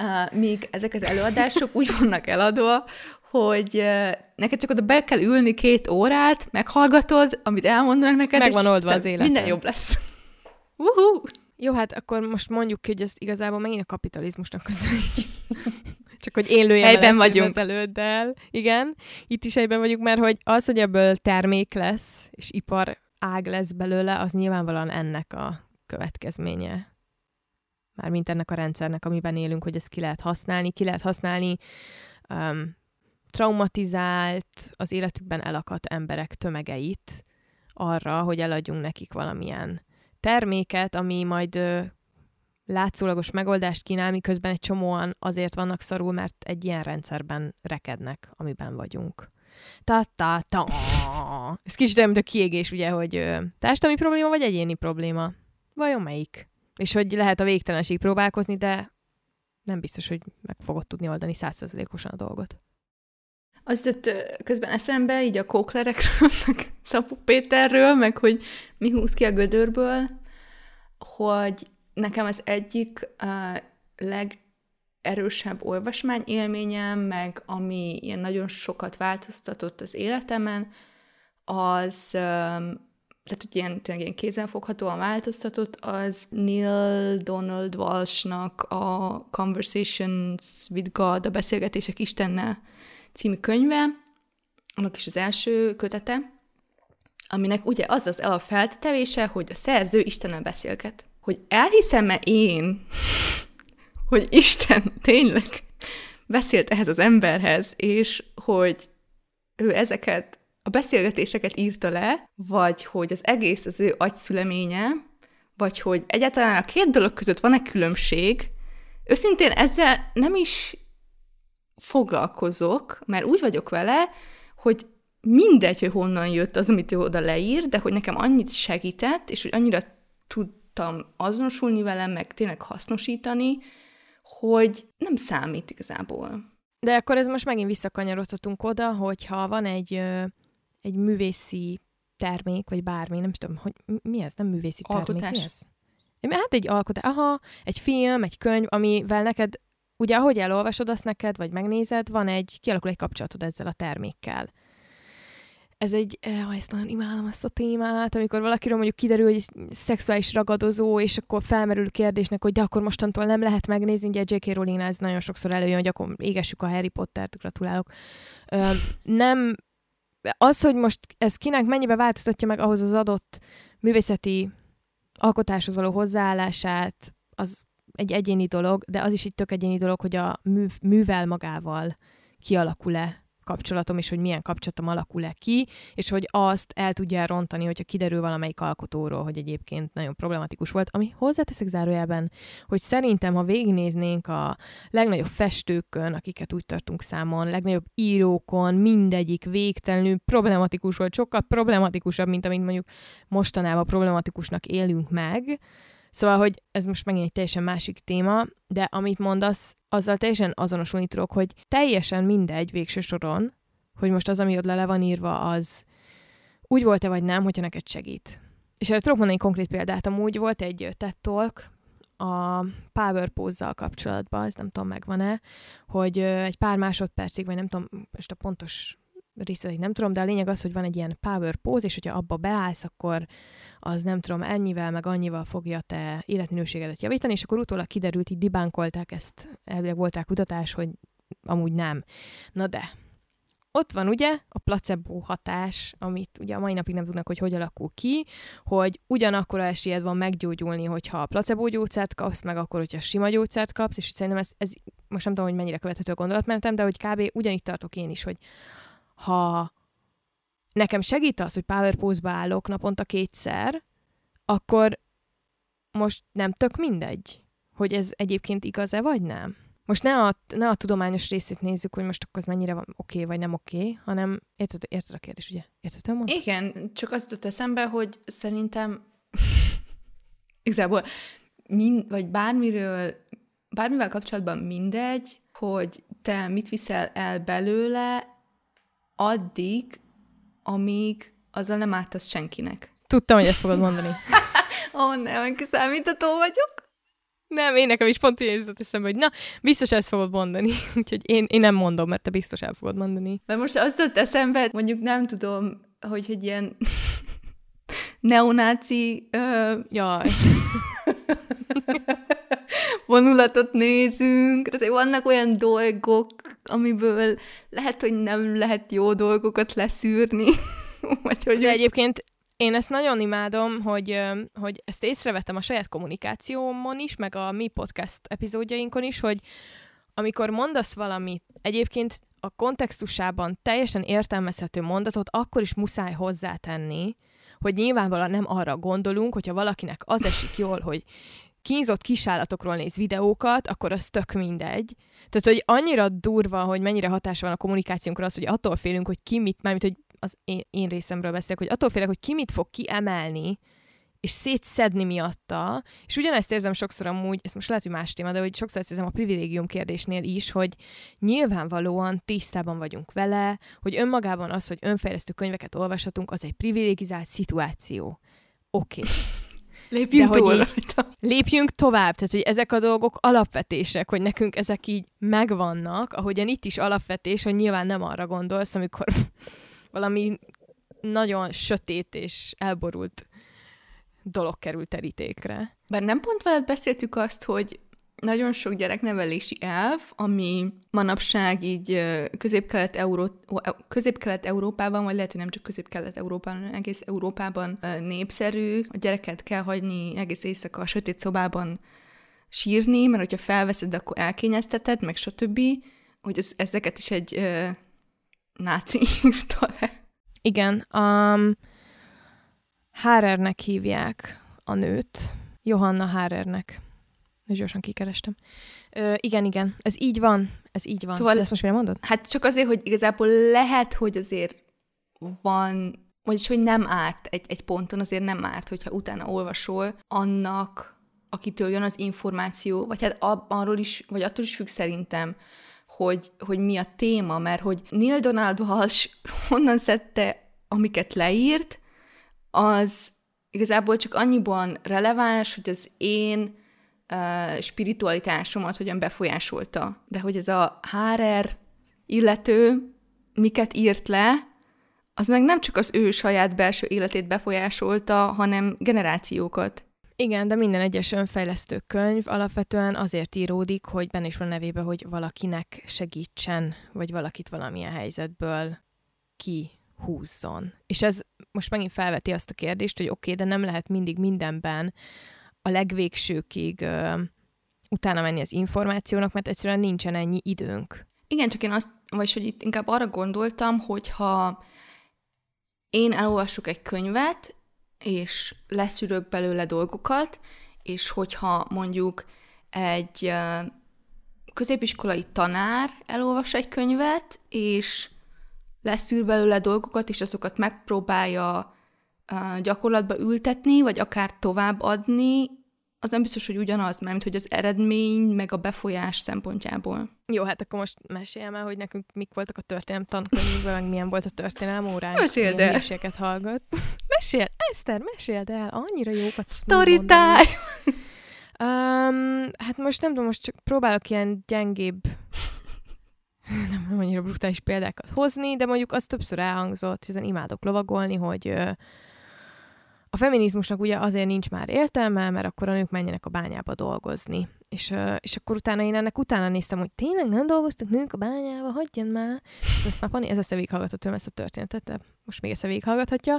Uh, míg ezek az előadások úgy vannak eladva, hogy uh, neked csak oda be kell ülni két órát, meghallgatod, amit elmondanak neked, Meg van oldva az élet. Minden jobb lesz. Uh-huh. Jó, hát akkor most mondjuk ki, hogy ez igazából megint a kapitalizmusnak köszönjük. Csak hogy én lőjem helyben vagyunk előddel. Igen, itt is helyben vagyunk, mert hogy az, hogy ebből termék lesz, és ipar ág lesz belőle, az nyilvánvalóan ennek a következménye. Mármint ennek a rendszernek, amiben élünk, hogy ezt ki lehet használni. Ki lehet használni um, traumatizált, az életükben elakadt emberek tömegeit arra, hogy eladjunk nekik valamilyen terméket, ami majd látszólagos megoldást kínál, miközben egy csomóan azért vannak szarul, mert egy ilyen rendszerben rekednek, amiben vagyunk. Ta-ta-ta. Ez kicsit olyan, mint a kiégés, ugye, hogy társadalmi probléma vagy egyéni probléma. Vajon melyik? És hogy lehet a végtelenség próbálkozni, de nem biztos, hogy meg fogod tudni oldani százszerzelékosan a dolgot. Az jött közben eszembe, így a kóklerekről, meg Szapu Péterről, meg hogy mi húz ki a gödörből, hogy nekem az egyik uh, legerősebb olvasmány élményem, meg ami ilyen nagyon sokat változtatott az életemen, az, um, tehát hogy ilyen, tényleg ilyen kézenfoghatóan változtatott, az Neil Donald Walshnak a Conversations with God, a Beszélgetések Istennel című könyve, annak is az első kötete, aminek ugye az az alapfeltevése, hogy a szerző Istennel beszélget. Hogy elhiszem-e én, hogy Isten tényleg beszélt ehhez az emberhez, és hogy ő ezeket a beszélgetéseket írta le, vagy hogy az egész az ő agyszüleménye, vagy hogy egyáltalán a két dolog között van-e különbség, őszintén ezzel nem is foglalkozok, mert úgy vagyok vele, hogy mindegy, hogy honnan jött az, amit ő oda leír, de hogy nekem annyit segített, és hogy annyira tudtam azonosulni vele, meg tényleg hasznosítani, hogy nem számít igazából. De akkor ez most megint visszakanyarodhatunk oda, hogyha van egy, egy művészi termék, vagy bármi, nem tudom, hogy mi ez, nem művészi termék, Alkotás. mi ez? Hát egy alkotás, aha, egy film, egy könyv, amivel neked, ugye ahogy elolvasod azt neked, vagy megnézed, van egy, kialakul egy kapcsolatod ezzel a termékkel. Ez egy, eh, ezt nagyon imádom azt a témát, amikor valakiről mondjuk kiderül, hogy szexuális ragadozó, és akkor felmerül kérdésnek, hogy de akkor mostantól nem lehet megnézni, ugye J.K. Rowling ez nagyon sokszor előjön, hogy akkor égessük a Harry Pottert, gratulálok. Ö, nem, az, hogy most ez kinek mennyibe változtatja meg ahhoz az adott művészeti alkotáshoz való hozzáállását, az egy egyéni dolog, de az is egy tök egyéni dolog, hogy a mű, művel magával kialakul-e kapcsolatom, és hogy milyen kapcsolatom alakul-e ki, és hogy azt el tudja rontani, hogyha kiderül valamelyik alkotóról, hogy egyébként nagyon problematikus volt, ami hozzáteszek zárójában, hogy szerintem, ha végignéznénk a legnagyobb festőkön, akiket úgy tartunk számon, legnagyobb írókon, mindegyik végtelenül problematikus volt, sokkal problematikusabb, mint amit mondjuk mostanában problematikusnak élünk meg, Szóval, hogy ez most megint egy teljesen másik téma, de amit mondasz, azzal teljesen azonosulni tudok, hogy teljesen mindegy végső soron, hogy most az, ami ott le van írva, az úgy volt-e vagy nem, hogyha neked segít. És erre tudok mondani konkrét példát. Amúgy volt egy TED Talk a power pose kapcsolatban, ez nem tudom, megvan-e, hogy egy pár másodpercig, vagy nem tudom, most a pontos részleteit nem tudom, de a lényeg az, hogy van egy ilyen power pose, és hogyha abba beállsz, akkor az nem tudom, ennyivel, meg annyival fogja te életminőségedet javítani, és akkor utólag kiderült, így dibánkolták ezt, elvileg volták kutatás, hogy amúgy nem. Na de, ott van ugye a placebo hatás, amit ugye a mai napig nem tudnak, hogy hogy alakul ki, hogy ugyanakkor esélyed van meggyógyulni, hogyha a placebo gyógyszert kapsz, meg akkor, hogyha sima gyógyszert kapsz, és szerintem ez, ez most nem tudom, hogy mennyire követhető a gondolatmenetem, de hogy kb. ugyanígy tartok én is, hogy ha nekem segít az, hogy power pose-ba állok naponta kétszer, akkor most nem tök mindegy, hogy ez egyébként igaz-e, vagy nem. Most ne a, ne a tudományos részét nézzük, hogy most akkor az mennyire van oké, vagy nem oké, hanem érted, érted a kérdés, ugye? Érted, mondani? Igen, csak azt jutott eszembe, hogy szerintem igazából mind, vagy bármiről, bármivel kapcsolatban mindegy, hogy te mit viszel el belőle, addig, amíg azzal nem ártasz senkinek. Tudtam, hogy ezt fogod mondani. Ó, oh, nem, kiszámítható vagyok. Nem, én nekem is pont így jutott eszembe, hogy na, biztos ezt fogod mondani. Úgyhogy én, én nem mondom, mert te biztos el fogod mondani. Mert most azt jutott eszembe, mondjuk nem tudom, hogy, hogy ilyen neonáci... Uh... Jaj. Vonulatot nézünk, tehát vannak olyan dolgok, amiből lehet, hogy nem lehet jó dolgokat leszűrni. Vagy hogy De egyébként én ezt nagyon imádom, hogy, hogy ezt észrevettem a saját kommunikációmon is, meg a mi podcast epizódjainkon is, hogy amikor mondasz valamit, egyébként a kontextusában teljesen értelmezhető mondatot, akkor is muszáj hozzátenni, hogy nyilvánvalóan nem arra gondolunk, hogyha valakinek az esik jól, hogy kínzott kisállatokról néz videókat, akkor az tök mindegy. Tehát, hogy annyira durva, hogy mennyire hatása van a kommunikációnkra az, hogy attól félünk, hogy ki mit, mármint, hogy az én, én részemről beszélek, hogy attól félek, hogy ki mit fog kiemelni, és szétszedni miatta, és ugyanezt érzem sokszor amúgy, ez most lehet, hogy más téma, de hogy sokszor ezt érzem a privilégium kérdésnél is, hogy nyilvánvalóan tisztában vagyunk vele, hogy önmagában az, hogy önfejlesztő könyveket olvashatunk, az egy privilegizált szituáció. Oké. Okay. Lépjünk De, hogy így, Lépjünk tovább, tehát hogy ezek a dolgok alapvetések, hogy nekünk ezek így megvannak, ahogyan itt is alapvetés, hogy nyilván nem arra gondolsz, amikor valami nagyon sötét és elborult dolog került terítékre. Bár nem pont veled beszéltük azt, hogy nagyon sok gyereknevelési elv, ami manapság így közép-kelet-európában, közép-kelet-európában, vagy lehet, hogy nem csak közép-kelet-európában, hanem egész Európában népszerű. A gyereket kell hagyni egész éjszaka a sötét szobában sírni, mert hogyha felveszed, akkor elkényezteted, meg stb. Hogy ez, ezeket is egy uh, náci írta le. Igen, um, Hárernek hívják a nőt, Johanna Hárernek. És gyorsan kikerestem. Ö, igen, igen, ez így van, ez így van. Szóval, De ezt most mire mondod? Hát csak azért, hogy igazából lehet, hogy azért van, vagyis hogy nem árt egy, egy ponton, azért nem árt, hogyha utána olvasol annak, akitől jön az információ, vagy hát arról is, vagy attól is függ szerintem, hogy, hogy mi a téma, mert hogy Neil Donald Walsh honnan szedte, amiket leírt, az igazából csak annyiban releváns, hogy az én uh, spiritualitásomat hogyan befolyásolta. De hogy ez a HR illető miket írt le, az meg nem csak az ő saját belső életét befolyásolta, hanem generációkat. Igen, de minden egyes önfejlesztő könyv alapvetően azért íródik, hogy benne is van nevébe, hogy valakinek segítsen, vagy valakit valamilyen helyzetből kihúzzon. És ez most megint felveti azt a kérdést, hogy oké, okay, de nem lehet mindig mindenben a legvégsőkig ö, utána menni az információnak, mert egyszerűen nincsen ennyi időnk. Igen, csak én azt, vagy hogy itt inkább arra gondoltam, hogy ha én elolvassuk egy könyvet, és leszűrök belőle dolgokat, és hogyha mondjuk egy középiskolai tanár elolvas egy könyvet, és leszűr belőle dolgokat, és azokat megpróbálja gyakorlatba ültetni, vagy akár továbbadni, az nem biztos, hogy ugyanaz, mert hogy az eredmény, meg a befolyás szempontjából. Jó, hát akkor most meséljem el, hogy nekünk mik voltak a történelem tankönyvben, meg milyen volt a történelem óránk. Meséld el. hallgat. Mesél, Eszter, meséld el, annyira jókat Story time! Um, hát most nem tudom, most csak próbálok ilyen gyengébb nem, nem annyira brutális példákat hozni, de mondjuk az többször elhangzott, hiszen imádok lovagolni, hogy a feminizmusnak ugye azért nincs már értelme, mert akkor a nők menjenek a bányába dolgozni. És, és akkor utána én ennek utána néztem, hogy tényleg nem dolgoztak nők a bányába, hagyjan már. Ezt már Pani, ez ezt végighallgatott ezt a történetet, de most még ezt végighallgathatja.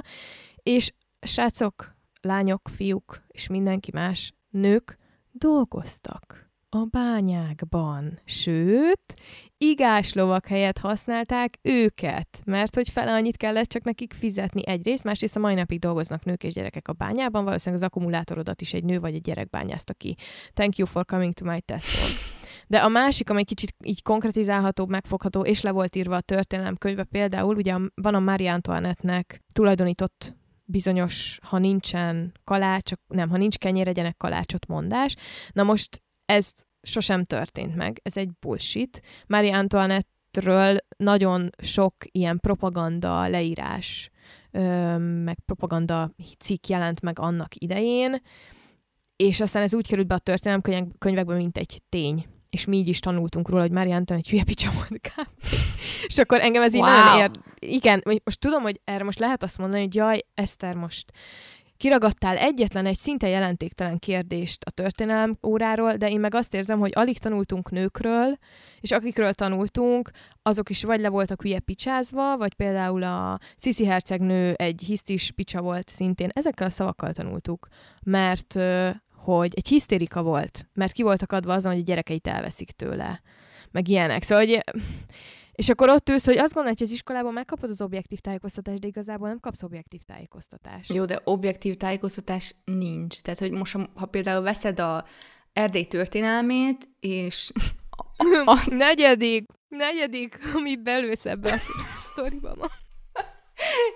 És srácok, lányok, fiúk és mindenki más, nők dolgoztak a bányákban. Sőt, igás lovak helyett használták őket, mert hogy fele annyit kellett csak nekik fizetni egyrészt, másrészt a mai napig dolgoznak nők és gyerekek a bányában, valószínűleg az akkumulátorodat is egy nő vagy egy gyerek bányázta ki. Thank you for coming to my TED. De a másik, amely kicsit így konkretizálható, megfogható, és le volt írva a történelem könyve, például ugye van a Marie Antoinette-nek tulajdonított bizonyos, ha nincsen kalács, nem, ha nincs kenyér, egyenek kalácsot mondás. Na most ez sosem történt meg, ez egy bullshit. Marie Antoinette-ről nagyon sok ilyen propaganda leírás, meg propaganda cikk jelent meg annak idején, és aztán ez úgy került be a történelem könyvekbe, mint egy tény. És mi így is tanultunk róla, hogy Mária Anton egy hülye picsa És akkor engem ez így wow. nagyon ér... Igen, most tudom, hogy erre most lehet azt mondani, hogy jaj, Eszter, most Kiragadtál egyetlen egy szinte jelentéktelen kérdést a történelem óráról, de én meg azt érzem, hogy alig tanultunk nőkről, és akikről tanultunk, azok is vagy le voltak hülye picsázva, vagy például a Sisi hercegnő egy hisztis picsa volt szintén. Ezekkel a szavakkal tanultuk, mert hogy egy hisztérika volt, mert ki voltak adva azon, hogy a gyerekeit elveszik tőle, meg ilyenek. Szóval, hogy és akkor ott ülsz, hogy azt gondolod, hogy az iskolában megkapod az objektív tájékoztatást, de igazából nem kapsz objektív tájékoztatást. Jó, de objektív tájékoztatás nincs. Tehát, hogy most, ha például veszed a Erdély történelmét, és... A, a... negyedik, negyedik, amit belősz ebbe a sztoriba ma.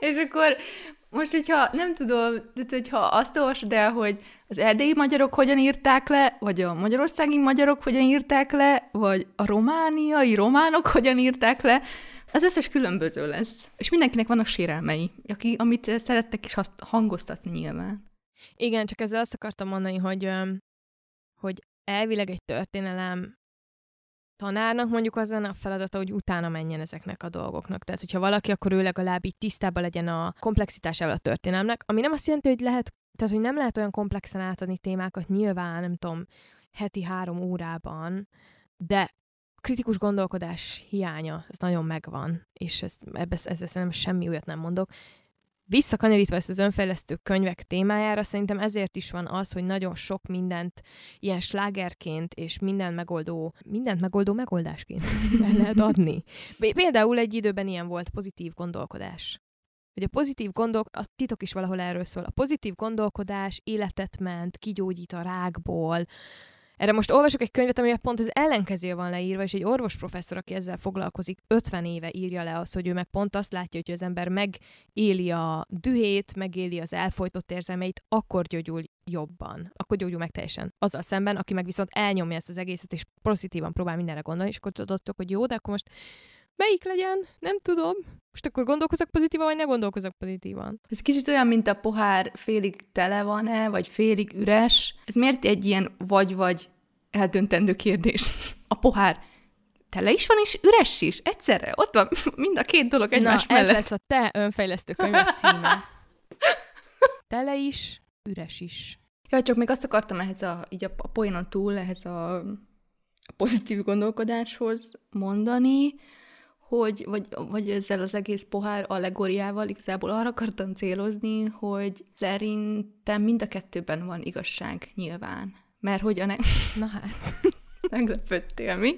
és akkor most, hogyha nem tudom, tehát hogyha azt olvasod el, hogy az erdélyi magyarok hogyan írták le, vagy a magyarországi magyarok hogyan írták le, vagy a romániai románok hogyan írták le, az összes különböző lesz. És mindenkinek vannak sérelmei, aki, amit szerettek is hangoztatni nyilván. Igen, csak ezzel azt akartam mondani, hogy, hogy elvileg egy történelem tanárnak mondjuk az lenne a feladata, hogy utána menjen ezeknek a dolgoknak. Tehát, hogyha valaki, akkor ő legalább így tisztában legyen a komplexitásával a történelmnek, ami nem azt jelenti, hogy lehet, tehát, hogy nem lehet olyan komplexen átadni témákat, nyilván, nem tudom, heti három órában, de kritikus gondolkodás hiánya, ez nagyon megvan, és ez, ebbe, ezzel szerintem semmi olyat nem mondok. Visszakanyarítva ezt az önfejlesztő könyvek témájára, szerintem ezért is van az, hogy nagyon sok mindent ilyen slágerként és minden megoldó, mindent megoldó megoldásként el lehet adni. Például egy időben ilyen volt pozitív gondolkodás hogy a pozitív gondolk, a titok is valahol erről szól. A pozitív gondolkodás életet ment, kigyógyít a rákból, erre most olvasok egy könyvet, ami pont az ellenkező van leírva, és egy orvos professzor, aki ezzel foglalkozik, 50 éve írja le azt, hogy ő meg pont azt látja, hogy az ember megéli a dühét, megéli az elfolytott érzelmeit, akkor gyógyul jobban, akkor gyógyul meg teljesen. Azzal szemben, aki meg viszont elnyomja ezt az egészet, és pozitívan próbál mindenre gondolni, és akkor tudottok, hogy jó, de akkor most melyik legyen? Nem tudom. Most akkor gondolkozok pozitívan, vagy ne gondolkozok pozitívan? Ez kicsit olyan, mint a pohár félig tele van-e, vagy félig üres. Ez miért egy ilyen vagy-vagy eldöntendő kérdés? A pohár tele is van, és üres is. Egyszerre. Ott van mind a két dolog egymás Na, mellett. ez lesz a te önfejlesztő könyved címe. Tele is, üres is. Ja, csak még azt akartam ehhez a, így a, a poénon túl, ehhez a, a pozitív gondolkodáshoz mondani, hogy, vagy, vagy ezzel az egész pohár allegóriával igazából arra akartam célozni, hogy szerintem mind a kettőben van igazság nyilván. Mert hogy a ne... Na hát. Meglepődtél, mi?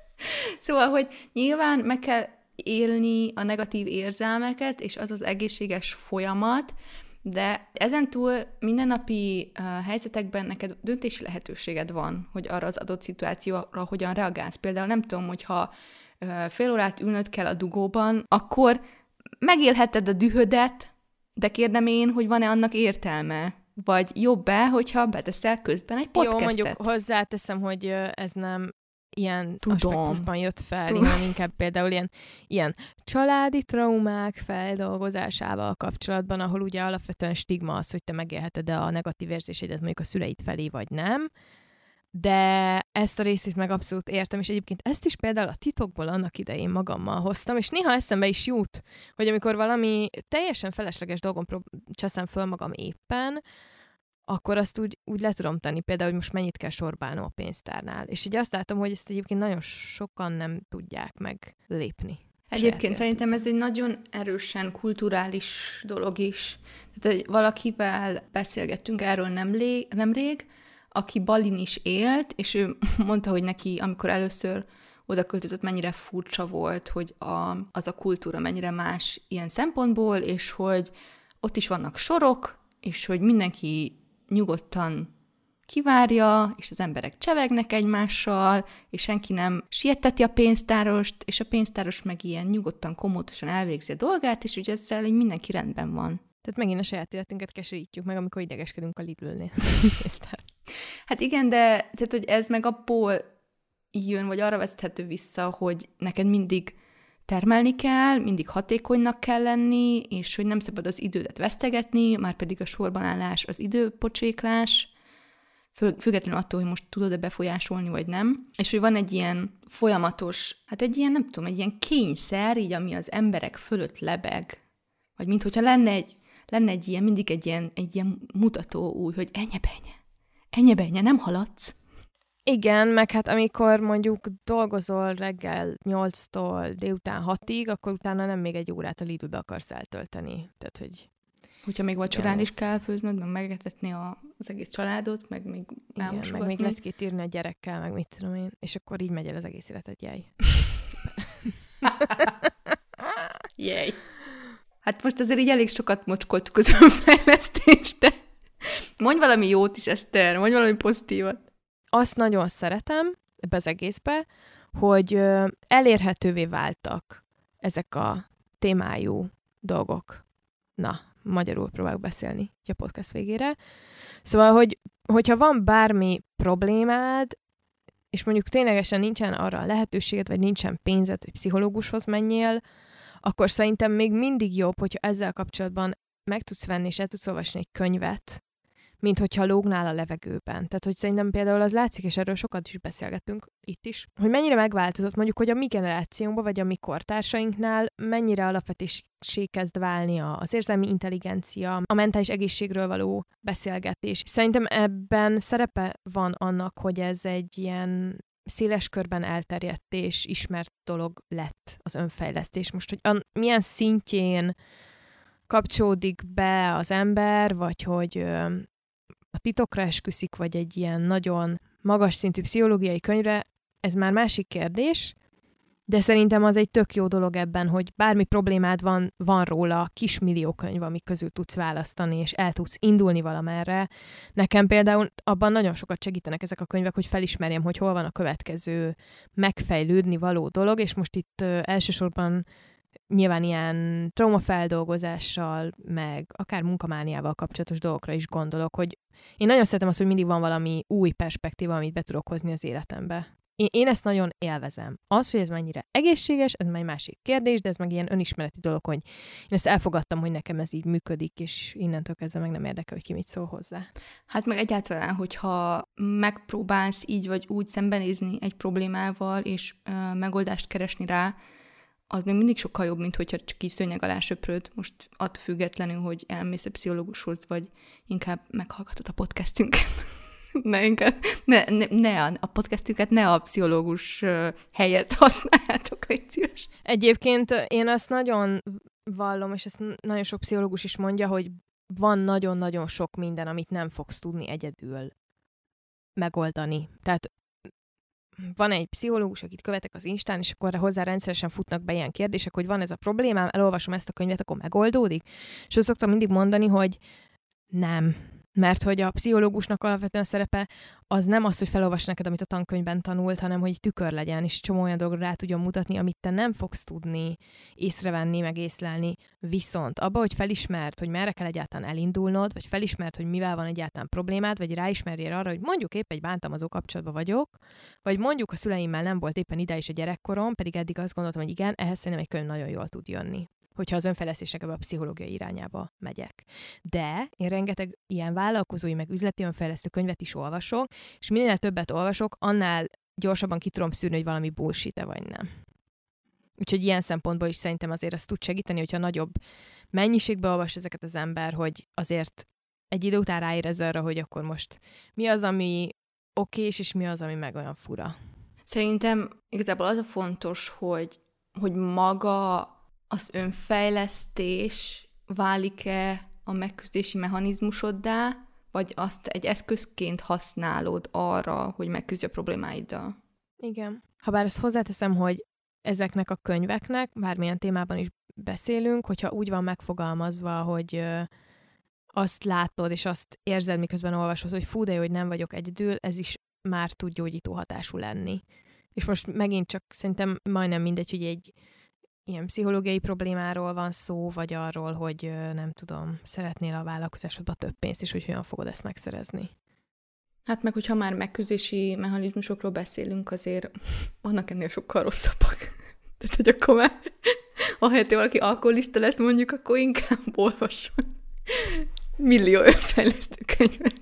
szóval, hogy nyilván meg kell élni a negatív érzelmeket, és az az egészséges folyamat, de ezen túl mindennapi uh, helyzetekben neked döntési lehetőséged van, hogy arra az adott szituációra hogyan reagálsz. Például nem tudom, hogyha fél órát ülnöd kell a dugóban, akkor megélheted a dühödet, de kérdem én, hogy van-e annak értelme? Vagy jobb-e, hogyha beteszel közben egy podcastet? Jó, mondjuk hozzáteszem, hogy ez nem ilyen Tudom. aspektusban jött fel, Tudom. hanem inkább például ilyen, ilyen családi traumák feldolgozásával kapcsolatban, ahol ugye alapvetően stigma az, hogy te megélheted a negatív érzésedet mondjuk a szüleid felé, vagy nem de ezt a részét meg abszolút értem, és egyébként ezt is például a titokból annak idején magammal hoztam, és néha eszembe is jut, hogy amikor valami teljesen felesleges dolgon cseszem föl magam éppen, akkor azt úgy, úgy le tudom tenni, például, hogy most mennyit kell sorbálnom a pénztárnál. És így azt látom, hogy ezt egyébként nagyon sokan nem tudják meglépni. Egyébként szerintem ez egy nagyon erősen kulturális dolog is. Tehát, hogy valakivel beszélgettünk erről nemrég, nemrég aki Balin is élt, és ő mondta, hogy neki, amikor először oda költözött, mennyire furcsa volt, hogy a, az a kultúra mennyire más ilyen szempontból, és hogy ott is vannak sorok, és hogy mindenki nyugodtan kivárja, és az emberek csevegnek egymással, és senki nem sieteti a pénztárost, és a pénztáros meg ilyen nyugodtan, komótosan elvégzi a dolgát, és ugye ezzel így mindenki rendben van. Tehát megint a saját életünket keserítjük meg, amikor idegeskedünk a Lidlnél. hát igen, de tehát, hogy ez meg abból jön, vagy arra vezethető vissza, hogy neked mindig termelni kell, mindig hatékonynak kell lenni, és hogy nem szabad az idődet vesztegetni, már pedig a sorban állás az időpocséklás, függetlenül attól, hogy most tudod-e befolyásolni, vagy nem. És hogy van egy ilyen folyamatos, hát egy ilyen, nem tudom, egy ilyen kényszer, így ami az emberek fölött lebeg, vagy mintha lenne egy lenne egy ilyen, mindig egy ilyen, egy ilyen mutató új, hogy ennyi benye, ennyi benye, nem haladsz. Igen, meg hát amikor mondjuk dolgozol reggel 8-tól délután 6-ig, akkor utána nem még egy órát a Lidlbe akarsz eltölteni. Tehát, hogy Hogyha még vacsorán is kell főznöd, meg megetetni a, az egész családot, meg még Igen, meg még leckét írni a gyerekkel, meg mit tudom én, és akkor így megy el az egész életed, jaj. Jej. Hát most azért így elég sokat mocskoltuk az önfejlesztést, de mondj valami jót is, Eszter, mondj valami pozitívat. Azt nagyon szeretem ebbe az egészbe, hogy elérhetővé váltak ezek a témájú dolgok. Na, magyarul próbálok beszélni a podcast végére. Szóval, hogy, hogyha van bármi problémád, és mondjuk ténylegesen nincsen arra a lehetőséged, vagy nincsen pénzed, hogy pszichológushoz menjél, akkor szerintem még mindig jobb, hogyha ezzel kapcsolatban meg tudsz venni és el tudsz olvasni egy könyvet, mint hogyha lógnál a levegőben. Tehát, hogy szerintem például az látszik, és erről sokat is beszélgetünk itt is, hogy mennyire megváltozott mondjuk, hogy a mi generációnkban, vagy a mi kortársainknál mennyire alapvetésé kezd válni az érzelmi intelligencia, a mentális egészségről való beszélgetés. Szerintem ebben szerepe van annak, hogy ez egy ilyen széles körben elterjedt és ismert dolog lett az önfejlesztés. Most, hogy a, milyen szintjén kapcsolódik be az ember, vagy hogy a titokra esküszik, vagy egy ilyen nagyon magas szintű pszichológiai könyvre, ez már másik kérdés, de szerintem az egy tök jó dolog ebben, hogy bármi problémád van, van róla kismillió könyv, amik közül tudsz választani, és el tudsz indulni valamerre. Nekem például abban nagyon sokat segítenek ezek a könyvek, hogy felismerjem, hogy hol van a következő megfejlődni való dolog, és most itt ö, elsősorban nyilván ilyen traumafeldolgozással, meg akár munkamániával kapcsolatos dolgokra is gondolok, hogy én nagyon szeretem azt, hogy mindig van valami új perspektíva, amit be tudok hozni az életembe. Én, én ezt nagyon élvezem. Az, hogy ez mennyire egészséges, ez már egy másik kérdés, de ez meg ilyen önismereti dolog, hogy én ezt elfogadtam, hogy nekem ez így működik, és innentől kezdve meg nem érdekel, hogy ki mit szól hozzá. Hát meg egyáltalán, hogyha megpróbálsz így vagy úgy szembenézni egy problémával, és uh, megoldást keresni rá, az még mindig sokkal jobb, mint hogyha csak így szőnyeg alá söpröd, most attól függetlenül, hogy elmész a pszichológushoz, vagy inkább meghallgatod a podcastünket. ne, inkább, ne, ne, ne a podcastünket ne a pszichológus helyet használjátok, légy szíves. Egyébként én azt nagyon vallom, és ezt nagyon sok pszichológus is mondja, hogy van nagyon-nagyon sok minden, amit nem fogsz tudni egyedül megoldani. Tehát van egy pszichológus, akit követek az Instán, és akkor hozzá rendszeresen futnak be ilyen kérdések, hogy van ez a problémám, elolvasom ezt a könyvet, akkor megoldódik. És azt szoktam mindig mondani, hogy nem, mert hogy a pszichológusnak alapvetően szerepe az nem az, hogy felolvas neked, amit a tankönyvben tanult, hanem hogy tükör legyen, és csomó olyan dologra rá tudjon mutatni, amit te nem fogsz tudni észrevenni, meg észlelni. Viszont abba, hogy felismert, hogy merre kell egyáltalán elindulnod, vagy felismert, hogy mivel van egyáltalán problémád, vagy ráismerjél arra, hogy mondjuk épp egy bántalmazó kapcsolatban vagyok, vagy mondjuk a szüleimmel nem volt éppen ide is a gyerekkorom, pedig eddig azt gondoltam, hogy igen, ehhez szerintem egy könyv nagyon jól tud jönni hogyha az önfejlesztésnek a pszichológiai irányába megyek. De én rengeteg ilyen vállalkozói, meg üzleti önfejlesztő könyvet is olvasok, és minél többet olvasok, annál gyorsabban ki tudom szűrni, hogy valami bullshit vagy nem. Úgyhogy ilyen szempontból is szerintem azért azt tud segíteni, hogyha nagyobb mennyiségbe olvas ezeket az ember, hogy azért egy idő után ráérez arra, hogy akkor most mi az, ami okés, és mi az, ami meg olyan fura. Szerintem igazából az a fontos, hogy, hogy maga az önfejlesztés válik-e a megküzdési mechanizmusoddá, vagy azt egy eszközként használod arra, hogy megküzdj a problémáiddal? Igen. Ha bár ezt hozzáteszem, hogy ezeknek a könyveknek, bármilyen témában is beszélünk, hogyha úgy van megfogalmazva, hogy azt látod, és azt érzed, miközben olvasod, hogy fú, de jó, hogy nem vagyok egyedül, ez is már tud gyógyító hatású lenni. És most megint csak szerintem majdnem mindegy, hogy egy ilyen pszichológiai problémáról van szó, vagy arról, hogy nem tudom, szeretnél a vállalkozásodba több pénzt, és hogy hogyan fogod ezt megszerezni. Hát meg, hogyha már megküzdési mechanizmusokról beszélünk, azért vannak ennél sokkal rosszabbak. Tehát, hogy akkor már, ahelyett, hogy valaki alkoholista lesz, mondjuk, akkor inkább olvasson millió önfejlesztő könyvet.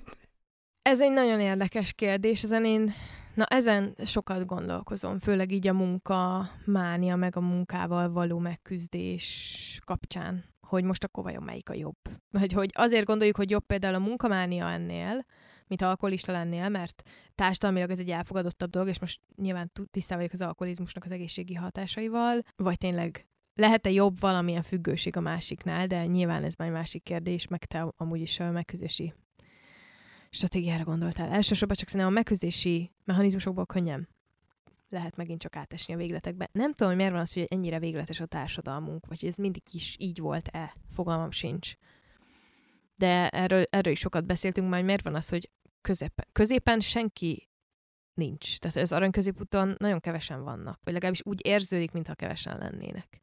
Ez egy nagyon érdekes kérdés, ezen én Na ezen sokat gondolkozom, főleg így a munka mánia, meg a munkával való megküzdés kapcsán, hogy most akkor vajon melyik a jobb. Vagy hogy azért gondoljuk, hogy jobb például a munkamánia ennél, mint alkoholista lennél, mert társadalmilag ez egy elfogadottabb dolog, és most nyilván tisztában vagyok az alkoholizmusnak az egészségi hatásaival, vagy tényleg lehet-e jobb valamilyen függőség a másiknál, de nyilván ez már egy másik kérdés, meg te amúgy is megküzdési stratégiára gondoltál. Elsősorban csak szerintem a megküzdési mechanizmusokból könnyen lehet megint csak átesni a végletekbe. Nem tudom, hogy miért van az, hogy ennyire végletes a társadalmunk, vagy ez mindig is így volt-e, fogalmam sincs. De erről, erről is sokat beszéltünk, majd miért van az, hogy középen, középen senki nincs. Tehát az arany középúton nagyon kevesen vannak, vagy legalábbis úgy érződik, mintha kevesen lennének.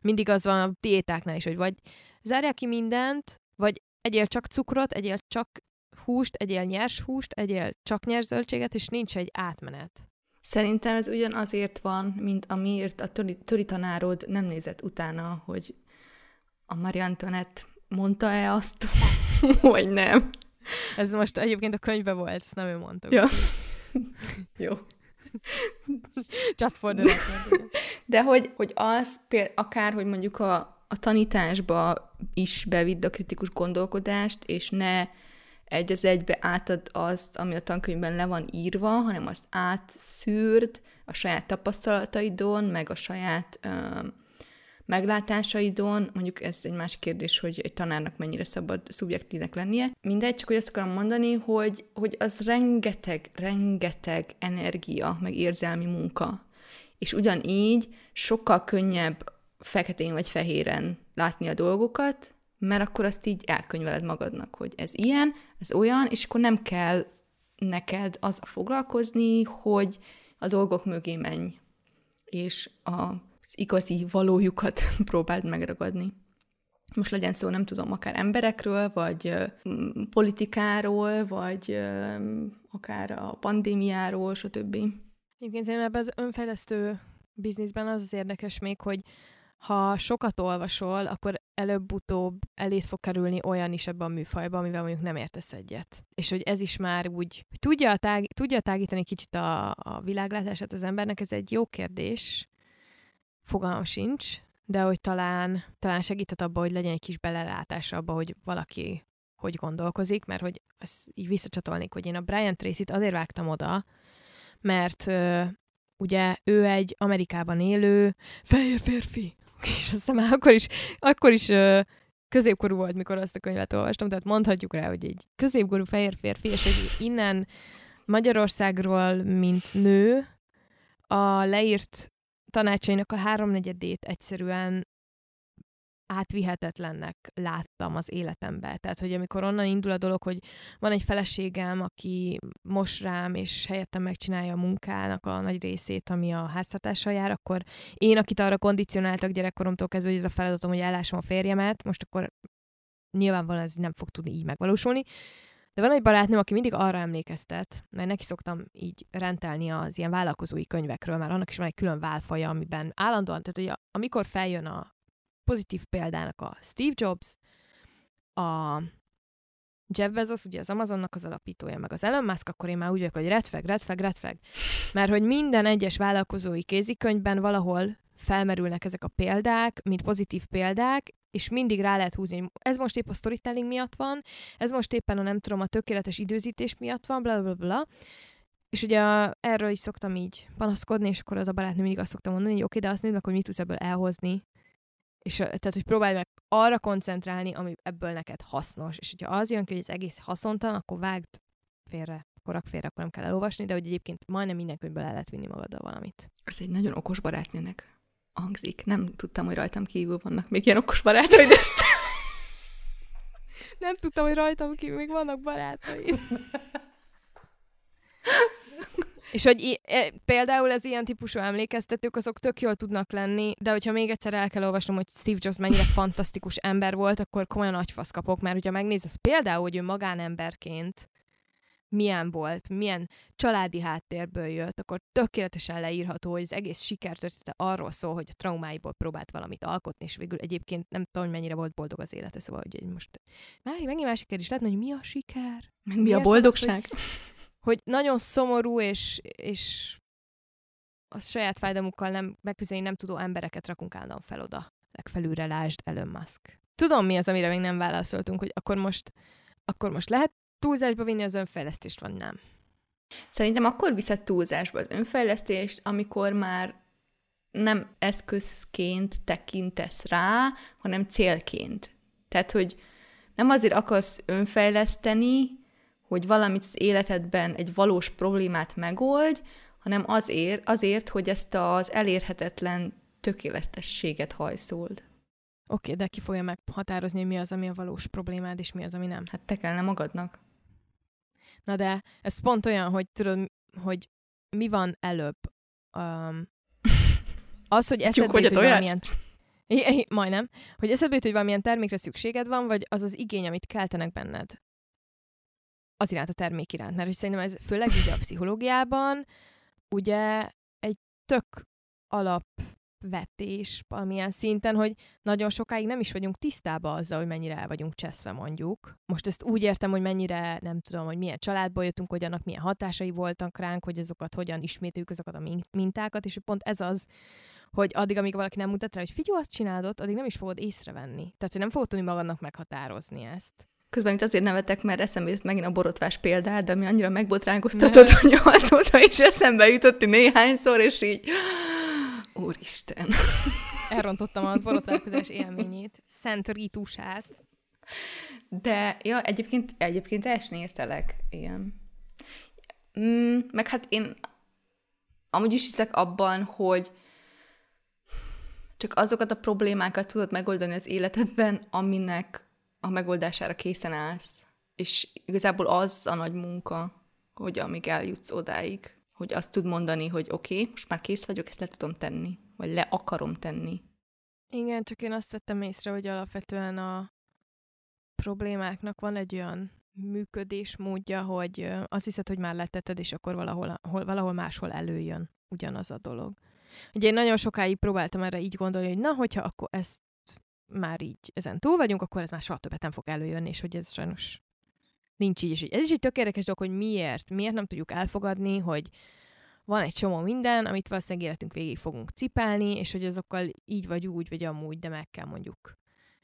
Mindig az van a diétáknál is, hogy vagy zárják ki mindent, vagy egyél csak cukrot, egyél csak húst, egyél nyers húst, egyél csak nyers zöldséget, és nincs egy átmenet. Szerintem ez ugyan azért van, mint amiért a töri, töri tanárod nem nézett utána, hogy a Marie Antoinette mondta-e azt, vagy nem. Ez most egyébként a könyvbe volt, ezt nem ő mondta. Ja. Jó. Just for the record. De hogy, hogy az például, akár, hogy mondjuk a, a tanításba is bevidd a kritikus gondolkodást, és ne egy az egybe átad azt, ami a tankönyvben le van írva, hanem azt átszűrd a saját tapasztalataidon, meg a saját ö, meglátásaidon, mondjuk ez egy másik kérdés, hogy egy tanárnak mennyire szabad szubjektívnek lennie. Mindegy, csak hogy azt akarom mondani, hogy, hogy az rengeteg, rengeteg energia, meg érzelmi munka. És ugyanígy sokkal könnyebb feketén vagy fehéren látni a dolgokat, mert akkor azt így elkönyveled magadnak, hogy ez ilyen, ez olyan, és akkor nem kell neked az a foglalkozni, hogy a dolgok mögé menj, és az igazi valójukat próbáld megragadni. Most legyen szó, nem tudom, akár emberekről, vagy politikáról, vagy akár a pandémiáról, stb. Egyébként szerintem ebben az önfejlesztő bizniszben az az érdekes még, hogy ha sokat olvasol, akkor előbb-utóbb elét fog kerülni olyan is ebben a műfajban, amivel mondjuk nem értesz egyet. És hogy ez is már úgy, hogy tudja, tág, tudja tágítani kicsit a, a világlátását az embernek, ez egy jó kérdés, fogalmam sincs, de hogy talán, talán segített abba, hogy legyen egy kis belelátása abba, hogy valaki hogy gondolkozik, mert hogy ezt így visszacsatolnék, hogy én a Brian Tracy-t azért vágtam oda, mert ugye ő egy Amerikában élő fehér férfi, és aztán már akkor is, akkor is ö, középkorú volt, mikor azt a könyvet olvastam, tehát mondhatjuk rá, hogy egy középkorú fehér férfi, és hogy innen Magyarországról, mint nő, a leírt tanácsainak a háromnegyedét egyszerűen átvihetetlennek láttam az életembe. Tehát, hogy amikor onnan indul a dolog, hogy van egy feleségem, aki mos rám, és helyettem megcsinálja a munkának a nagy részét, ami a háztartással jár, akkor én, akit arra kondicionáltak gyerekkoromtól kezdve, hogy ez a feladatom, hogy ellássam a férjemet, most akkor nyilvánvalóan ez nem fog tudni így megvalósulni. De van egy barátnőm, aki mindig arra emlékeztet, mert neki szoktam így rentelni az ilyen vállalkozói könyvekről, már annak is van egy külön válfaja, amiben állandóan, tehát hogy amikor feljön a pozitív példának a Steve Jobs, a Jeff Bezos, ugye az Amazonnak az alapítója, meg az Elon Musk, akkor én már úgy vagyok, hogy flag, red flag. Mert hogy minden egyes vállalkozói kézikönyvben valahol felmerülnek ezek a példák, mint pozitív példák, és mindig rá lehet húzni, ez most épp a storytelling miatt van, ez most éppen a nem tudom, a tökéletes időzítés miatt van, bla bla bla. És ugye erről is szoktam így panaszkodni, és akkor az a barátnő mindig azt szoktam mondani, hogy oké, okay, de azt nézd meg, hogy mit tudsz ebből elhozni, és tehát, hogy próbálj meg arra koncentrálni, ami ebből neked hasznos. És hogyha az jön ki, hogy ez egész haszontalan, akkor vágd félre, akkor rak félre, akkor nem kell elolvasni, de hogy egyébként majdnem minden könyvből el lehet vinni magaddal valamit. Ez egy nagyon okos barátnőnek hangzik. Nem tudtam, hogy rajtam kívül vannak még ilyen okos barátaid ezt. nem tudtam, hogy rajtam kívül még vannak barátaid. És hogy e, például az ilyen típusú emlékeztetők, azok tök jól tudnak lenni, de hogyha még egyszer el kell olvasnom, hogy Steve Jobs mennyire fantasztikus ember volt, akkor komolyan agyfasz kapok, mert hogyha megnézed például, hogy ő magánemberként milyen volt, milyen családi háttérből jött, akkor tökéletesen leírható, hogy az egész sikertörténete arról szól, hogy a traumáiból próbált valamit alkotni, és végül egyébként nem tudom, hogy mennyire volt boldog az élete, szóval hogy most már megint másik kérdés lehet, hogy mi a siker? Mi Miért a boldogság? Az, hogy hogy nagyon szomorú, és, és a saját fájdalmukkal nem, megküzdeni nem tudó embereket rakunk állandóan fel oda. Legfelülre lásd Elon Musk. Tudom mi az, amire még nem válaszoltunk, hogy akkor most, akkor most lehet túlzásba vinni az önfejlesztést, vagy nem? Szerintem akkor viszed túlzásba az önfejlesztést, amikor már nem eszközként tekintesz rá, hanem célként. Tehát, hogy nem azért akarsz önfejleszteni, hogy valamit az életedben egy valós problémát megoldj, hanem azért, azért hogy ezt az elérhetetlen tökéletességet hajszold. Oké, okay, de ki fogja meghatározni, hogy mi az, ami a valós problémád, és mi az, ami nem? Hát te kellene magadnak. Na de ez pont olyan, hogy tudod, hogy mi van előbb. Um, az, hogy eszedbe jut, hogy valamilyen... Majdnem. Hogy eszedbe jut, hogy valamilyen termékre szükséged van, vagy az az igény, amit keltenek benned az iránt a termék iránt. Mert hogy szerintem ez főleg ugye a pszichológiában ugye egy tök alap vetés valamilyen szinten, hogy nagyon sokáig nem is vagyunk tisztában azzal, hogy mennyire el vagyunk cseszve mondjuk. Most ezt úgy értem, hogy mennyire, nem tudom, hogy milyen családból jöttünk, hogy annak milyen hatásai voltak ránk, hogy azokat hogyan ismételjük, azokat a mintákat, és pont ez az, hogy addig, amíg valaki nem mutat rá, hogy figyelj, azt csinálod, addig nem is fogod észrevenni. Tehát, hogy nem fogod tudni magadnak meghatározni ezt. Közben itt azért nevetek, mert eszembe jött megint a borotvás példát, de ami annyira megbotránkoztatott, hogy azóta is eszembe jutott néhányszor, és így Úristen. Elrontottam a borotválkozás élményét, szent ritusát. De, ja, egyébként, egyébként teljesen értelek, ilyen. Mm, meg hát én amúgy is hiszek abban, hogy csak azokat a problémákat tudod megoldani az életedben, aminek a megoldására készen állsz. És igazából az a nagy munka, hogy amíg eljutsz odáig, hogy azt tud mondani, hogy oké, okay, most már kész vagyok, ezt le tudom tenni, vagy le akarom tenni. Igen, csak én azt vettem észre, hogy alapvetően a problémáknak van egy olyan működésmódja, hogy azt hiszed, hogy már letetted, és akkor valahol, hol, valahol máshol előjön ugyanaz a dolog. Ugye én nagyon sokáig próbáltam erre így gondolni, hogy na, hogyha akkor ezt már így ezen túl vagyunk, akkor ez már soha többet nem fog előjönni, és hogy ez sajnos nincs így. És ez is egy tök érdekes dolog, hogy miért, miért nem tudjuk elfogadni, hogy van egy csomó minden, amit valószínűleg életünk végig fogunk cipelni, és hogy azokkal így vagy úgy, vagy amúgy, de meg kell mondjuk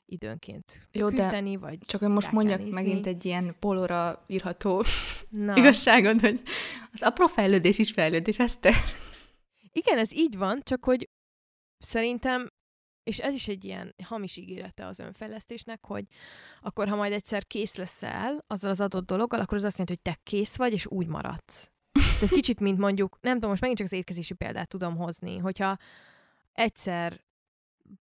időnként Jó, küzdeni, de vagy csak most mondjak nézni. megint egy ilyen polóra írható Na. igazságot, hogy az apró fejlődés is fejlődés, te. Igen, ez így van, csak hogy szerintem és ez is egy ilyen hamis ígérete az önfejlesztésnek, hogy akkor, ha majd egyszer kész leszel azzal az adott dologgal, akkor az azt jelenti, hogy te kész vagy, és úgy maradsz. Ez kicsit, mint mondjuk, nem tudom, most megint csak az étkezési példát tudom hozni, hogyha egyszer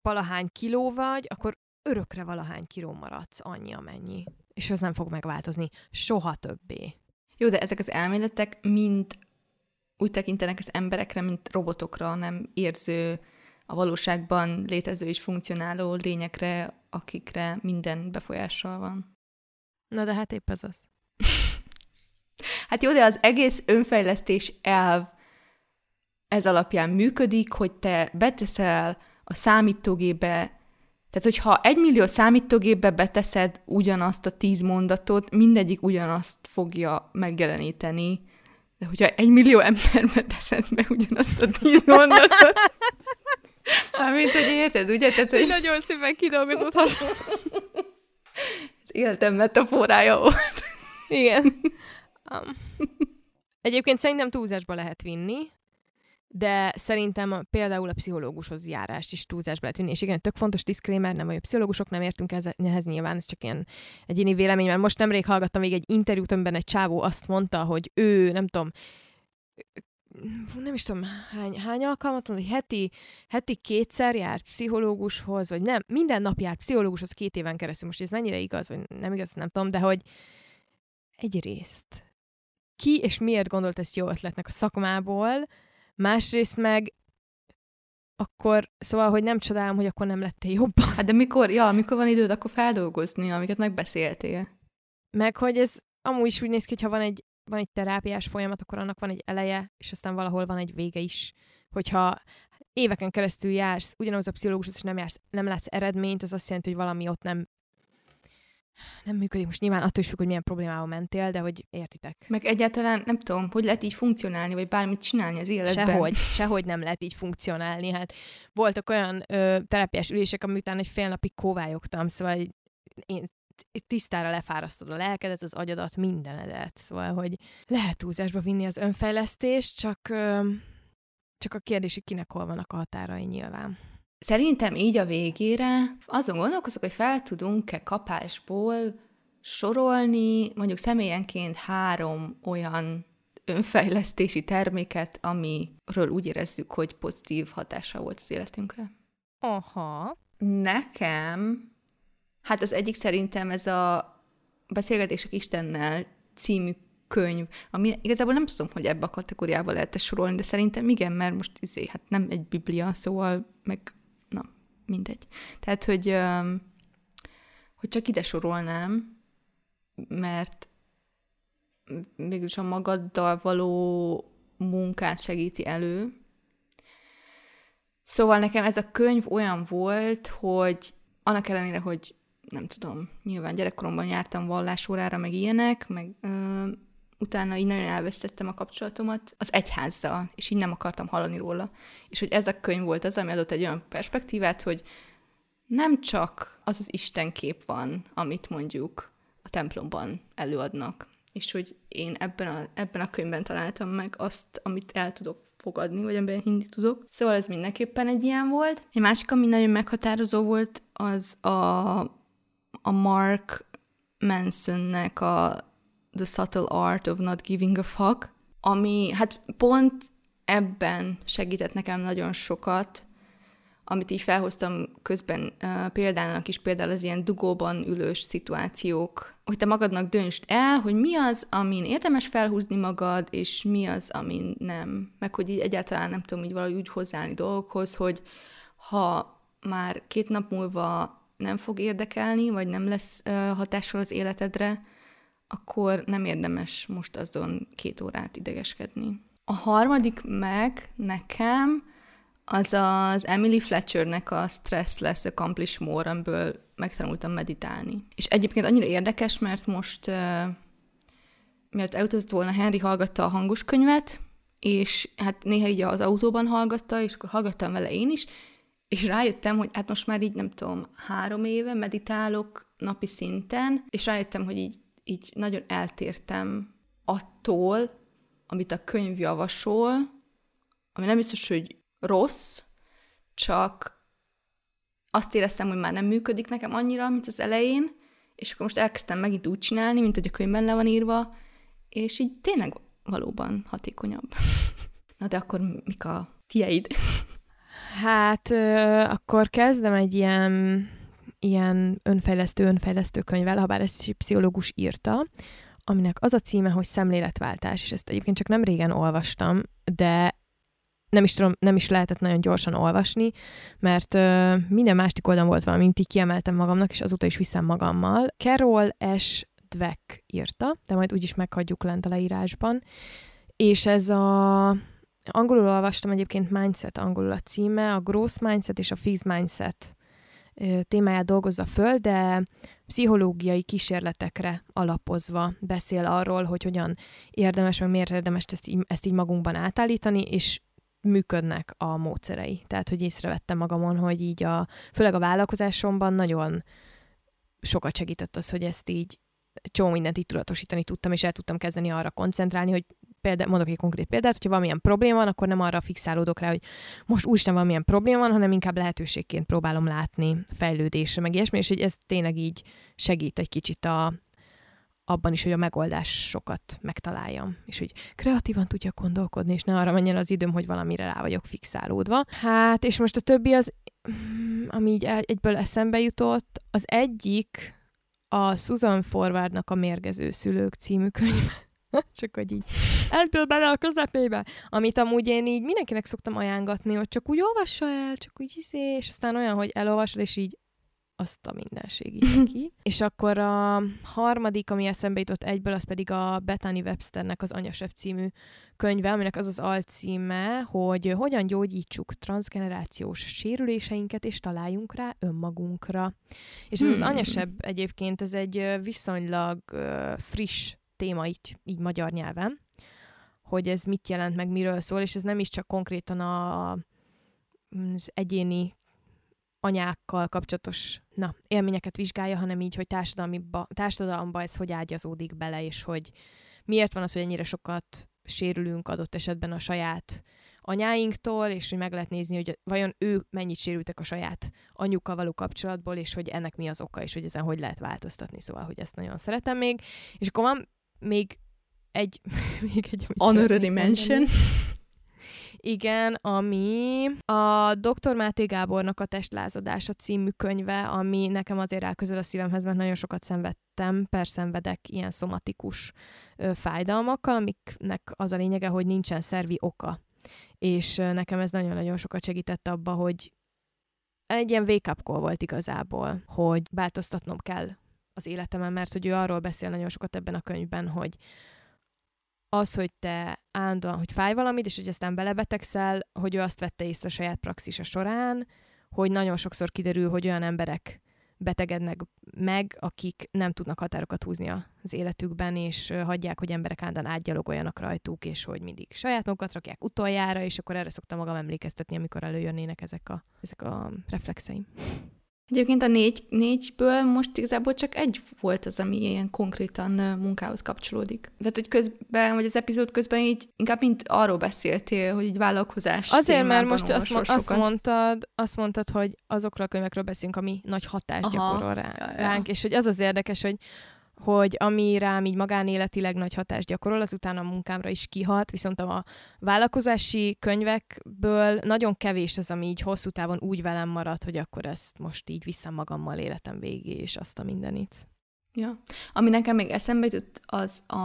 valahány kiló vagy, akkor örökre valahány kiló maradsz, annyi amennyi. És az nem fog megváltozni soha többé. Jó, de ezek az elméletek mind úgy tekintenek az emberekre, mint robotokra, nem érző, a valóságban létező és funkcionáló lényekre, akikre minden befolyással van. Na de hát épp ez az. hát jó, de az egész önfejlesztés elv ez alapján működik, hogy te beteszel a számítógébe, tehát hogyha egy millió számítógépbe beteszed ugyanazt a tíz mondatot, mindegyik ugyanazt fogja megjeleníteni. De hogyha egy millió emberbe teszed be ugyanazt a tíz mondatot, Mármint, hogy érted, ugye? Tehát, hogy... Nagyon szépen kidolgozott hasonló. Ez életem metaforája volt. Igen. Um. Egyébként szerintem túlzásba lehet vinni, de szerintem például a pszichológushoz járást is túlzásba lehet vinni. És igen, tök fontos disclaimer, nem a pszichológusok nem értünk ehhez nyilván, ez csak ilyen egyéni vélemény, mert most nemrég hallgattam még egy interjút, amiben egy csávó azt mondta, hogy ő, nem tudom, nem is tudom, hány, hány alkalmat mondani, heti, heti kétszer járt pszichológushoz, vagy nem, minden nap járt pszichológushoz két éven keresztül. Most ez mennyire igaz, vagy nem igaz, nem tudom, de hogy egyrészt ki és miért gondolt ezt jó ötletnek a szakmából, másrészt meg akkor, szóval, hogy nem csodálom, hogy akkor nem lettél jobban. Hát de mikor, ja, mikor van időd, akkor feldolgozni, amiket megbeszéltél. Meg, hogy ez amúgy is úgy néz ki, hogy ha van egy van egy terápiás folyamat, akkor annak van egy eleje, és aztán valahol van egy vége is. Hogyha éveken keresztül jársz, ugyanaz a pszichológus, és nem, jársz, nem látsz eredményt, az azt jelenti, hogy valami ott nem nem működik. Most nyilván attól is függ, hogy milyen problémával mentél, de hogy értitek. Meg egyáltalán nem tudom, hogy lehet így funkcionálni, vagy bármit csinálni az életben. Sehogy, sehogy nem lehet így funkcionálni. Hát voltak olyan ö, terápiás ülések, ami után egy fél napig kóvályogtam, szóval én tisztára lefárasztod a lelkedet, az agyadat, mindenedet. Szóval, hogy lehet túlzásba vinni az önfejlesztést, csak, csak a kérdés, hogy kinek hol vannak a határai nyilván. Szerintem így a végére azon gondolkozok, hogy fel tudunk-e kapásból sorolni mondjuk személyenként három olyan önfejlesztési terméket, amiről úgy érezzük, hogy pozitív hatása volt az életünkre. Aha. Nekem Hát az egyik szerintem ez a Beszélgetések Istennel című könyv, ami igazából nem tudom, hogy ebbe a kategóriába lehet -e sorolni, de szerintem igen, mert most izé, hát nem egy biblia, szóval meg, na, mindegy. Tehát, hogy, hogy csak ide sorolnám, mert végülis a magaddal való munkát segíti elő. Szóval nekem ez a könyv olyan volt, hogy annak ellenére, hogy nem tudom, nyilván gyerekkoromban jártam vallásórára, meg ilyenek, meg ö, utána így nagyon elvesztettem a kapcsolatomat az egyházzal, és így nem akartam hallani róla. És hogy ez a könyv volt az, ami adott egy olyan perspektívát, hogy nem csak az az istenkép van, amit mondjuk a templomban előadnak, és hogy én ebben a, ebben a könyvben találtam meg azt, amit el tudok fogadni, vagy amiben hinni tudok. Szóval ez mindenképpen egy ilyen volt. Egy másik, ami nagyon meghatározó volt, az a, a Mark Mansonnek a The Subtle Art of Not Giving a Fuck, ami hát pont ebben segített nekem nagyon sokat, amit így felhoztam közben uh, példának is, például az ilyen dugóban ülős szituációk, hogy te magadnak döntsd el, hogy mi az, amin érdemes felhúzni magad, és mi az, amin nem. Meg hogy így egyáltalán nem tudom így valahogy úgy hozzáállni dolgokhoz, hogy ha már két nap múlva nem fog érdekelni, vagy nem lesz hatással az életedre, akkor nem érdemes most azon két órát idegeskedni. A harmadik meg nekem az az Emily Fletchernek a Stressless Accomplish More, amiből megtanultam meditálni. És egyébként annyira érdekes, mert most, miért elutazott volna, Henry hallgatta a hangos könyvet, és hát néha így az autóban hallgatta, és akkor hallgattam vele én is, és rájöttem, hogy hát most már így nem tudom, három éve meditálok napi szinten, és rájöttem, hogy így, így nagyon eltértem attól, amit a könyv javasol, ami nem biztos, hogy rossz, csak azt éreztem, hogy már nem működik nekem annyira, mint az elején, és akkor most elkezdtem megint úgy csinálni, mint hogy a könyvben le van írva, és így tényleg valóban hatékonyabb. Na de akkor mik a tieid? Hát ö, akkor kezdem egy ilyen, ilyen önfejlesztő, önfejlesztő könyvvel, ha bár ezt egy pszichológus írta, aminek az a címe, hogy szemléletváltás, és ezt egyébként csak nem régen olvastam, de nem is tudom, nem is lehetett nagyon gyorsan olvasni, mert ö, minden másik oldalon volt valami, mint így kiemeltem magamnak, és azóta is viszem magammal. Carol S. Dweck írta, de majd úgyis meghagyjuk lent a leírásban. És ez a... Angolul olvastam egyébként Mindset angolul a címe, a Gross Mindset és a Fixed Mindset témáját dolgozza föl, de pszichológiai kísérletekre alapozva beszél arról, hogy hogyan érdemes, vagy miért érdemes ezt így, ezt így magunkban átállítani, és működnek a módszerei. Tehát, hogy észrevettem magamon, hogy így a, főleg a vállalkozásomban nagyon sokat segített az, hogy ezt így csomó mindent így tudatosítani tudtam, és el tudtam kezdeni arra koncentrálni, hogy példa, mondok egy konkrét példát, hogyha valamilyen probléma van, akkor nem arra fixálódok rá, hogy most úristen valamilyen probléma van, hanem inkább lehetőségként próbálom látni fejlődésre, meg ilyesmi, és hogy ez tényleg így segít egy kicsit a, abban is, hogy a megoldásokat megtaláljam, és hogy kreatívan tudjak gondolkodni, és ne arra menjen az időm, hogy valamire rá vagyok fixálódva. Hát, és most a többi az, ami így egyből eszembe jutott, az egyik a Susan Forwardnak a Mérgező Szülők című könyv. csak hogy így elből bele a közepébe, amit amúgy én így mindenkinek szoktam ajánlatni, hogy csak úgy olvassa el, csak úgy hiszé, és aztán olyan, hogy elolvasod, és így azt a mindenség ki. És akkor a harmadik, ami eszembe jutott egyből, az pedig a Bethany Websternek az Anyasebb című könyve, aminek az az alcíme, hogy hogyan gyógyítsuk transgenerációs sérüléseinket, és találjunk rá önmagunkra. És ez hmm. az Anyasebb egyébként, ez egy viszonylag friss téma így, így magyar nyelven, hogy ez mit jelent, meg miről szól, és ez nem is csak konkrétan a, az egyéni anyákkal kapcsolatos na, élményeket vizsgálja, hanem így, hogy társadalmi ba, társadalomba ez hogy ágyazódik bele, és hogy miért van az, hogy ennyire sokat sérülünk adott esetben a saját anyáinktól, és hogy meg lehet nézni, hogy vajon ő mennyit sérültek a saját anyukkal való kapcsolatból, és hogy ennek mi az oka, és hogy ezen hogy lehet változtatni, szóval, hogy ezt nagyon szeretem még. És akkor van még egy... még egy Honorary mention. Igen, ami a Dr. Máté Gábornak a Testlázadása című könyve, ami nekem azért elközel a szívemhez, mert nagyon sokat szenvedtem, perszenvedek ilyen szomatikus ö, fájdalmakkal, amiknek az a lényege, hogy nincsen szervi oka. És nekem ez nagyon-nagyon sokat segített abba, hogy egy ilyen wake-up call volt igazából, hogy változtatnom kell az életemen, mert hogy ő arról beszél nagyon sokat ebben a könyvben, hogy az, hogy te állandóan, hogy fáj valamit, és hogy aztán belebetegszel, hogy ő azt vette észre a saját praxisa során, hogy nagyon sokszor kiderül, hogy olyan emberek betegednek meg, akik nem tudnak határokat húzni az életükben, és hagyják, hogy emberek állandóan átgyalogoljanak rajtuk, és hogy mindig saját magukat rakják utoljára, és akkor erre szoktam magam emlékeztetni, amikor előjönnének ezek a, ezek a reflexeim. Egyébként a négy, négyből most igazából csak egy volt az, ami ilyen konkrétan munkához kapcsolódik. Tehát, hogy közben, vagy az epizód közben így inkább mint arról beszéltél, hogy így vállalkozás Azért, mert most azt, mo- azt, mondtad, azt mondtad, hogy azokról a könyvekről beszélünk, ami nagy hatást Aha, gyakorol rá, ja, ja. ránk, és hogy az az érdekes, hogy hogy ami rám így magánéletileg nagy hatást gyakorol, az utána a munkámra is kihat, viszont a vállalkozási könyvekből nagyon kevés az, ami így hosszú távon úgy velem marad, hogy akkor ezt most így vissza magammal életem végé, és azt a mindenit. Ja. Ami nekem még eszembe jutott, az a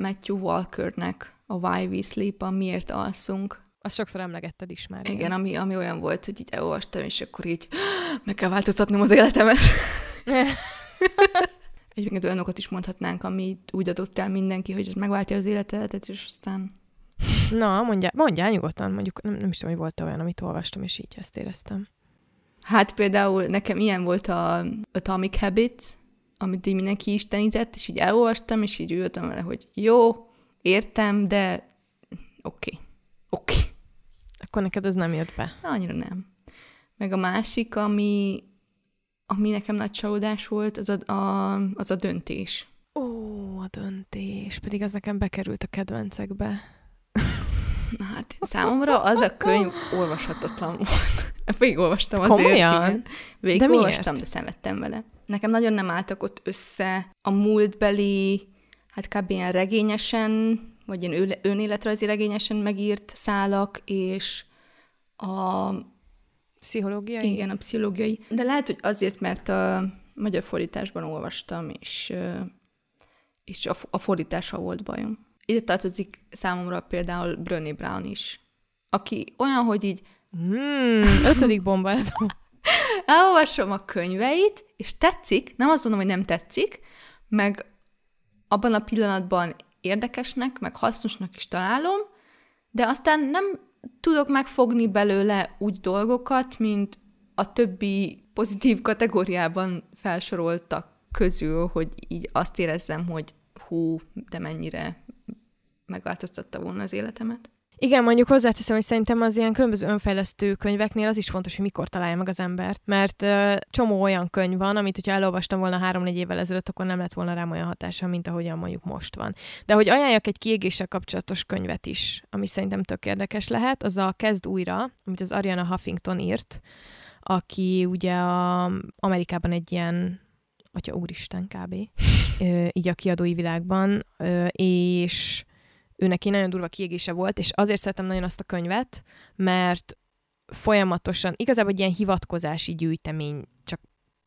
Matthew Walkernek a Why We Sleep, a Miért alszunk. Azt sokszor emlegetted is már. Igen, ami, ami olyan volt, hogy így elolvastam, és akkor így meg kell változtatnom az életemet. Egyébként olyanokat is mondhatnánk, amit úgy adott el mindenki, hogy ez megváltja az életedet, és aztán... Na, mondjál, mondjál nyugodtan, mondjuk nem, nem is tudom, hogy volt olyan, amit olvastam, és így ezt éreztem. Hát például nekem ilyen volt a Atomic Habits, amit így mindenki istenített, és így elolvastam, és így ültem vele, hogy jó, értem, de oké, okay. oké. Okay. Akkor neked ez nem jött be? Annyira nem. Meg a másik, ami ami nekem nagy csalódás volt, az a, a, az a döntés. Ó, a döntés. Pedig az nekem bekerült a kedvencekbe. Na hát számomra az a könyv olvashatatlan volt. Végig olvastam azért. Komolyan? Végig de olvastam, de szenvedtem vele. Nekem nagyon nem álltak ott össze a múltbeli, hát kb. ilyen regényesen, vagy ilyen önéletrajzi regényesen megírt szálak, és a Pszichológiai? Igen, a pszichológiai. De lehet, hogy azért, mert a magyar fordításban olvastam, és, és a, a fordítása volt bajom. Ide tartozik számomra például Brönny Brown is, aki olyan, hogy így... Hmm, ötödik bomba. Elolvasom a könyveit, és tetszik, nem azt mondom, hogy nem tetszik, meg abban a pillanatban érdekesnek, meg hasznosnak is találom, de aztán nem tudok megfogni belőle úgy dolgokat, mint a többi pozitív kategóriában felsoroltak közül, hogy így azt érezzem, hogy hú, de mennyire megváltoztatta volna az életemet. Igen, mondjuk hozzáteszem, hogy szerintem az ilyen különböző önfejlesztő könyveknél az is fontos, hogy mikor találja meg az embert, mert uh, csomó olyan könyv van, amit hogyha elolvastam volna három-négy évvel ezelőtt, akkor nem lett volna rám olyan hatása, mint ahogyan mondjuk most van. De hogy ajánljak egy kiégéssel kapcsolatos könyvet is, ami szerintem tök érdekes lehet, az a Kezd újra, amit az Ariana Huffington írt, aki ugye a Amerikában egy ilyen atya úristen kb. így a kiadói világban, és ő neki nagyon durva kiégése volt, és azért szeretem nagyon azt a könyvet, mert folyamatosan, igazából egy ilyen hivatkozási gyűjtemény, csak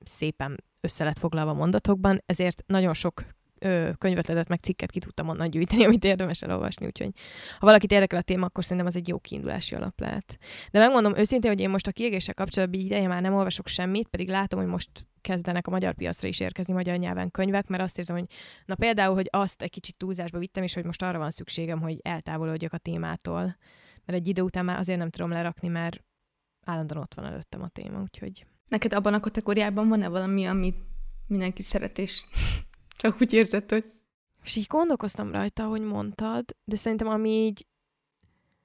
szépen össze lett foglalva mondatokban, ezért nagyon sok ö, könyvetletet, meg cikket ki tudtam onnan gyűjteni, amit érdemes elolvasni, úgyhogy ha valakit érdekel a téma, akkor szerintem az egy jó kiindulási alap lehet. De megmondom őszintén, hogy én most a kiégéssel kapcsolatban ideje már nem olvasok semmit, pedig látom, hogy most kezdenek a magyar piacra is érkezni magyar nyelven könyvek, mert azt érzem, hogy na például, hogy azt egy kicsit túlzásba vittem, és hogy most arra van szükségem, hogy eltávolodjak a témától. Mert egy idő után már azért nem tudom lerakni, mert állandóan ott van előttem a téma, úgyhogy... Neked abban a kategóriában van-e valami, amit mindenki szeret, és csak úgy érzed, hogy... És így gondolkoztam rajta, hogy mondtad, de szerintem ami így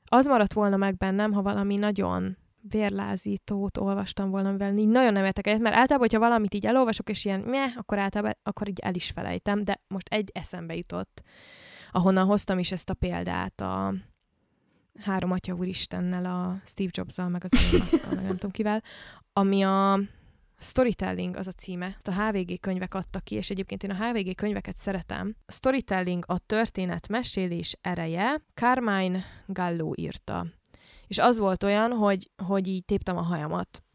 az maradt volna meg bennem, ha valami nagyon vérlázítót olvastam volna, mivel így nagyon nem értek egyet, mert általában, hogyha valamit így elolvasok, és ilyen meh, akkor általában akkor így el is felejtem, de most egy eszembe jutott, ahonnan hoztam is ezt a példát a három atya úristennel, a Steve Jobs-zal, meg az Elon meg nem tudom kivel, ami a Storytelling az a címe. Ezt a HVG könyvek adtak ki, és egyébként én a HVG könyveket szeretem. Storytelling a történet mesélés ereje, Carmine Gallo írta. És az volt olyan, hogy, hogy így téptem a hajamat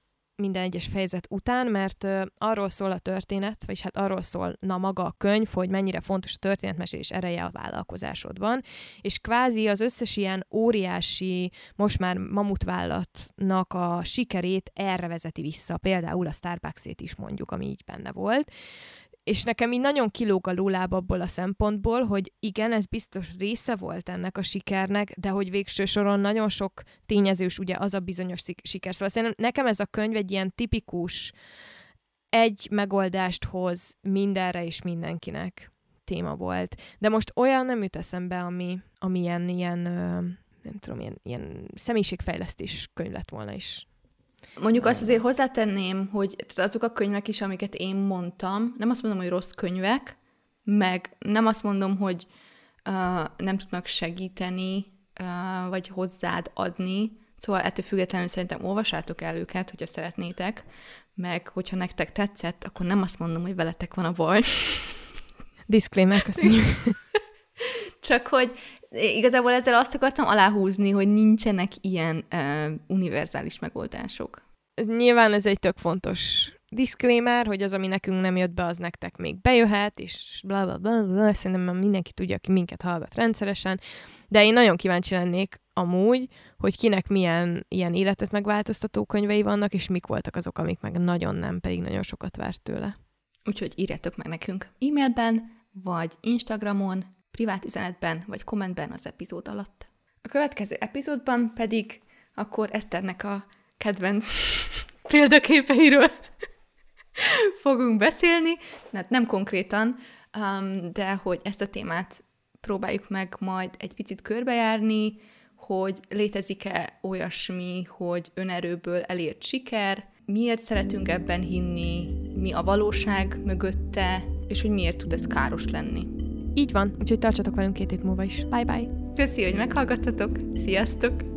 minden egyes fejezet után, mert uh, arról szól a történet, vagyis hát arról szól na maga a könyv, hogy mennyire fontos a történetmesélés ereje a vállalkozásodban, és kvázi az összes ilyen óriási, most már mamutvállalatnak a sikerét erre vezeti vissza, például a Starbucks-ét is mondjuk, ami így benne volt, és nekem így nagyon kilóg a lóláb abból a szempontból, hogy igen, ez biztos része volt ennek a sikernek, de hogy végső soron nagyon sok tényezős ugye az a bizonyos siker. Szóval szerintem nekem ez a könyv egy ilyen tipikus egy megoldást hoz mindenre és mindenkinek téma volt. De most olyan nem jut eszembe, ami, ami ilyen, ilyen nem tudom, ilyen, ilyen személyiségfejlesztés könyv lett volna is. Mondjuk azt azért hozzátenném, hogy azok a könyvek is, amiket én mondtam, nem azt mondom, hogy rossz könyvek, meg nem azt mondom, hogy uh, nem tudnak segíteni, uh, vagy hozzád adni, Szóval ettől függetlenül szerintem olvassátok el őket, hogyha szeretnétek, meg hogyha nektek tetszett, akkor nem azt mondom, hogy veletek van a baj. Disclaimer, köszönjük. Csak hogy igazából ezzel azt akartam aláhúzni, hogy nincsenek ilyen uh, univerzális megoldások. Nyilván ez egy tök fontos disclaimer, hogy az, ami nekünk nem jött be, az nektek még bejöhet, és bla bla bla, bla. szerintem mindenki tudja, aki minket hallgat rendszeresen, de én nagyon kíváncsi lennék amúgy, hogy kinek milyen ilyen életet megváltoztató könyvei vannak, és mik voltak azok, amik meg nagyon nem, pedig nagyon sokat várt tőle. Úgyhogy írjátok meg nekünk e-mailben, vagy Instagramon, privát üzenetben, vagy kommentben az epizód alatt. A következő epizódban pedig akkor Eszternek a kedvenc példaképeiről fogunk beszélni, hát nem konkrétan, um, de hogy ezt a témát próbáljuk meg majd egy picit körbejárni, hogy létezik-e olyasmi, hogy önerőből elért siker, miért szeretünk ebben hinni, mi a valóság mögötte, és hogy miért tud ez káros lenni. Így van, úgyhogy tartsatok velünk két hét múlva is. Bye-bye! Köszi, hogy meghallgattatok! Sziasztok!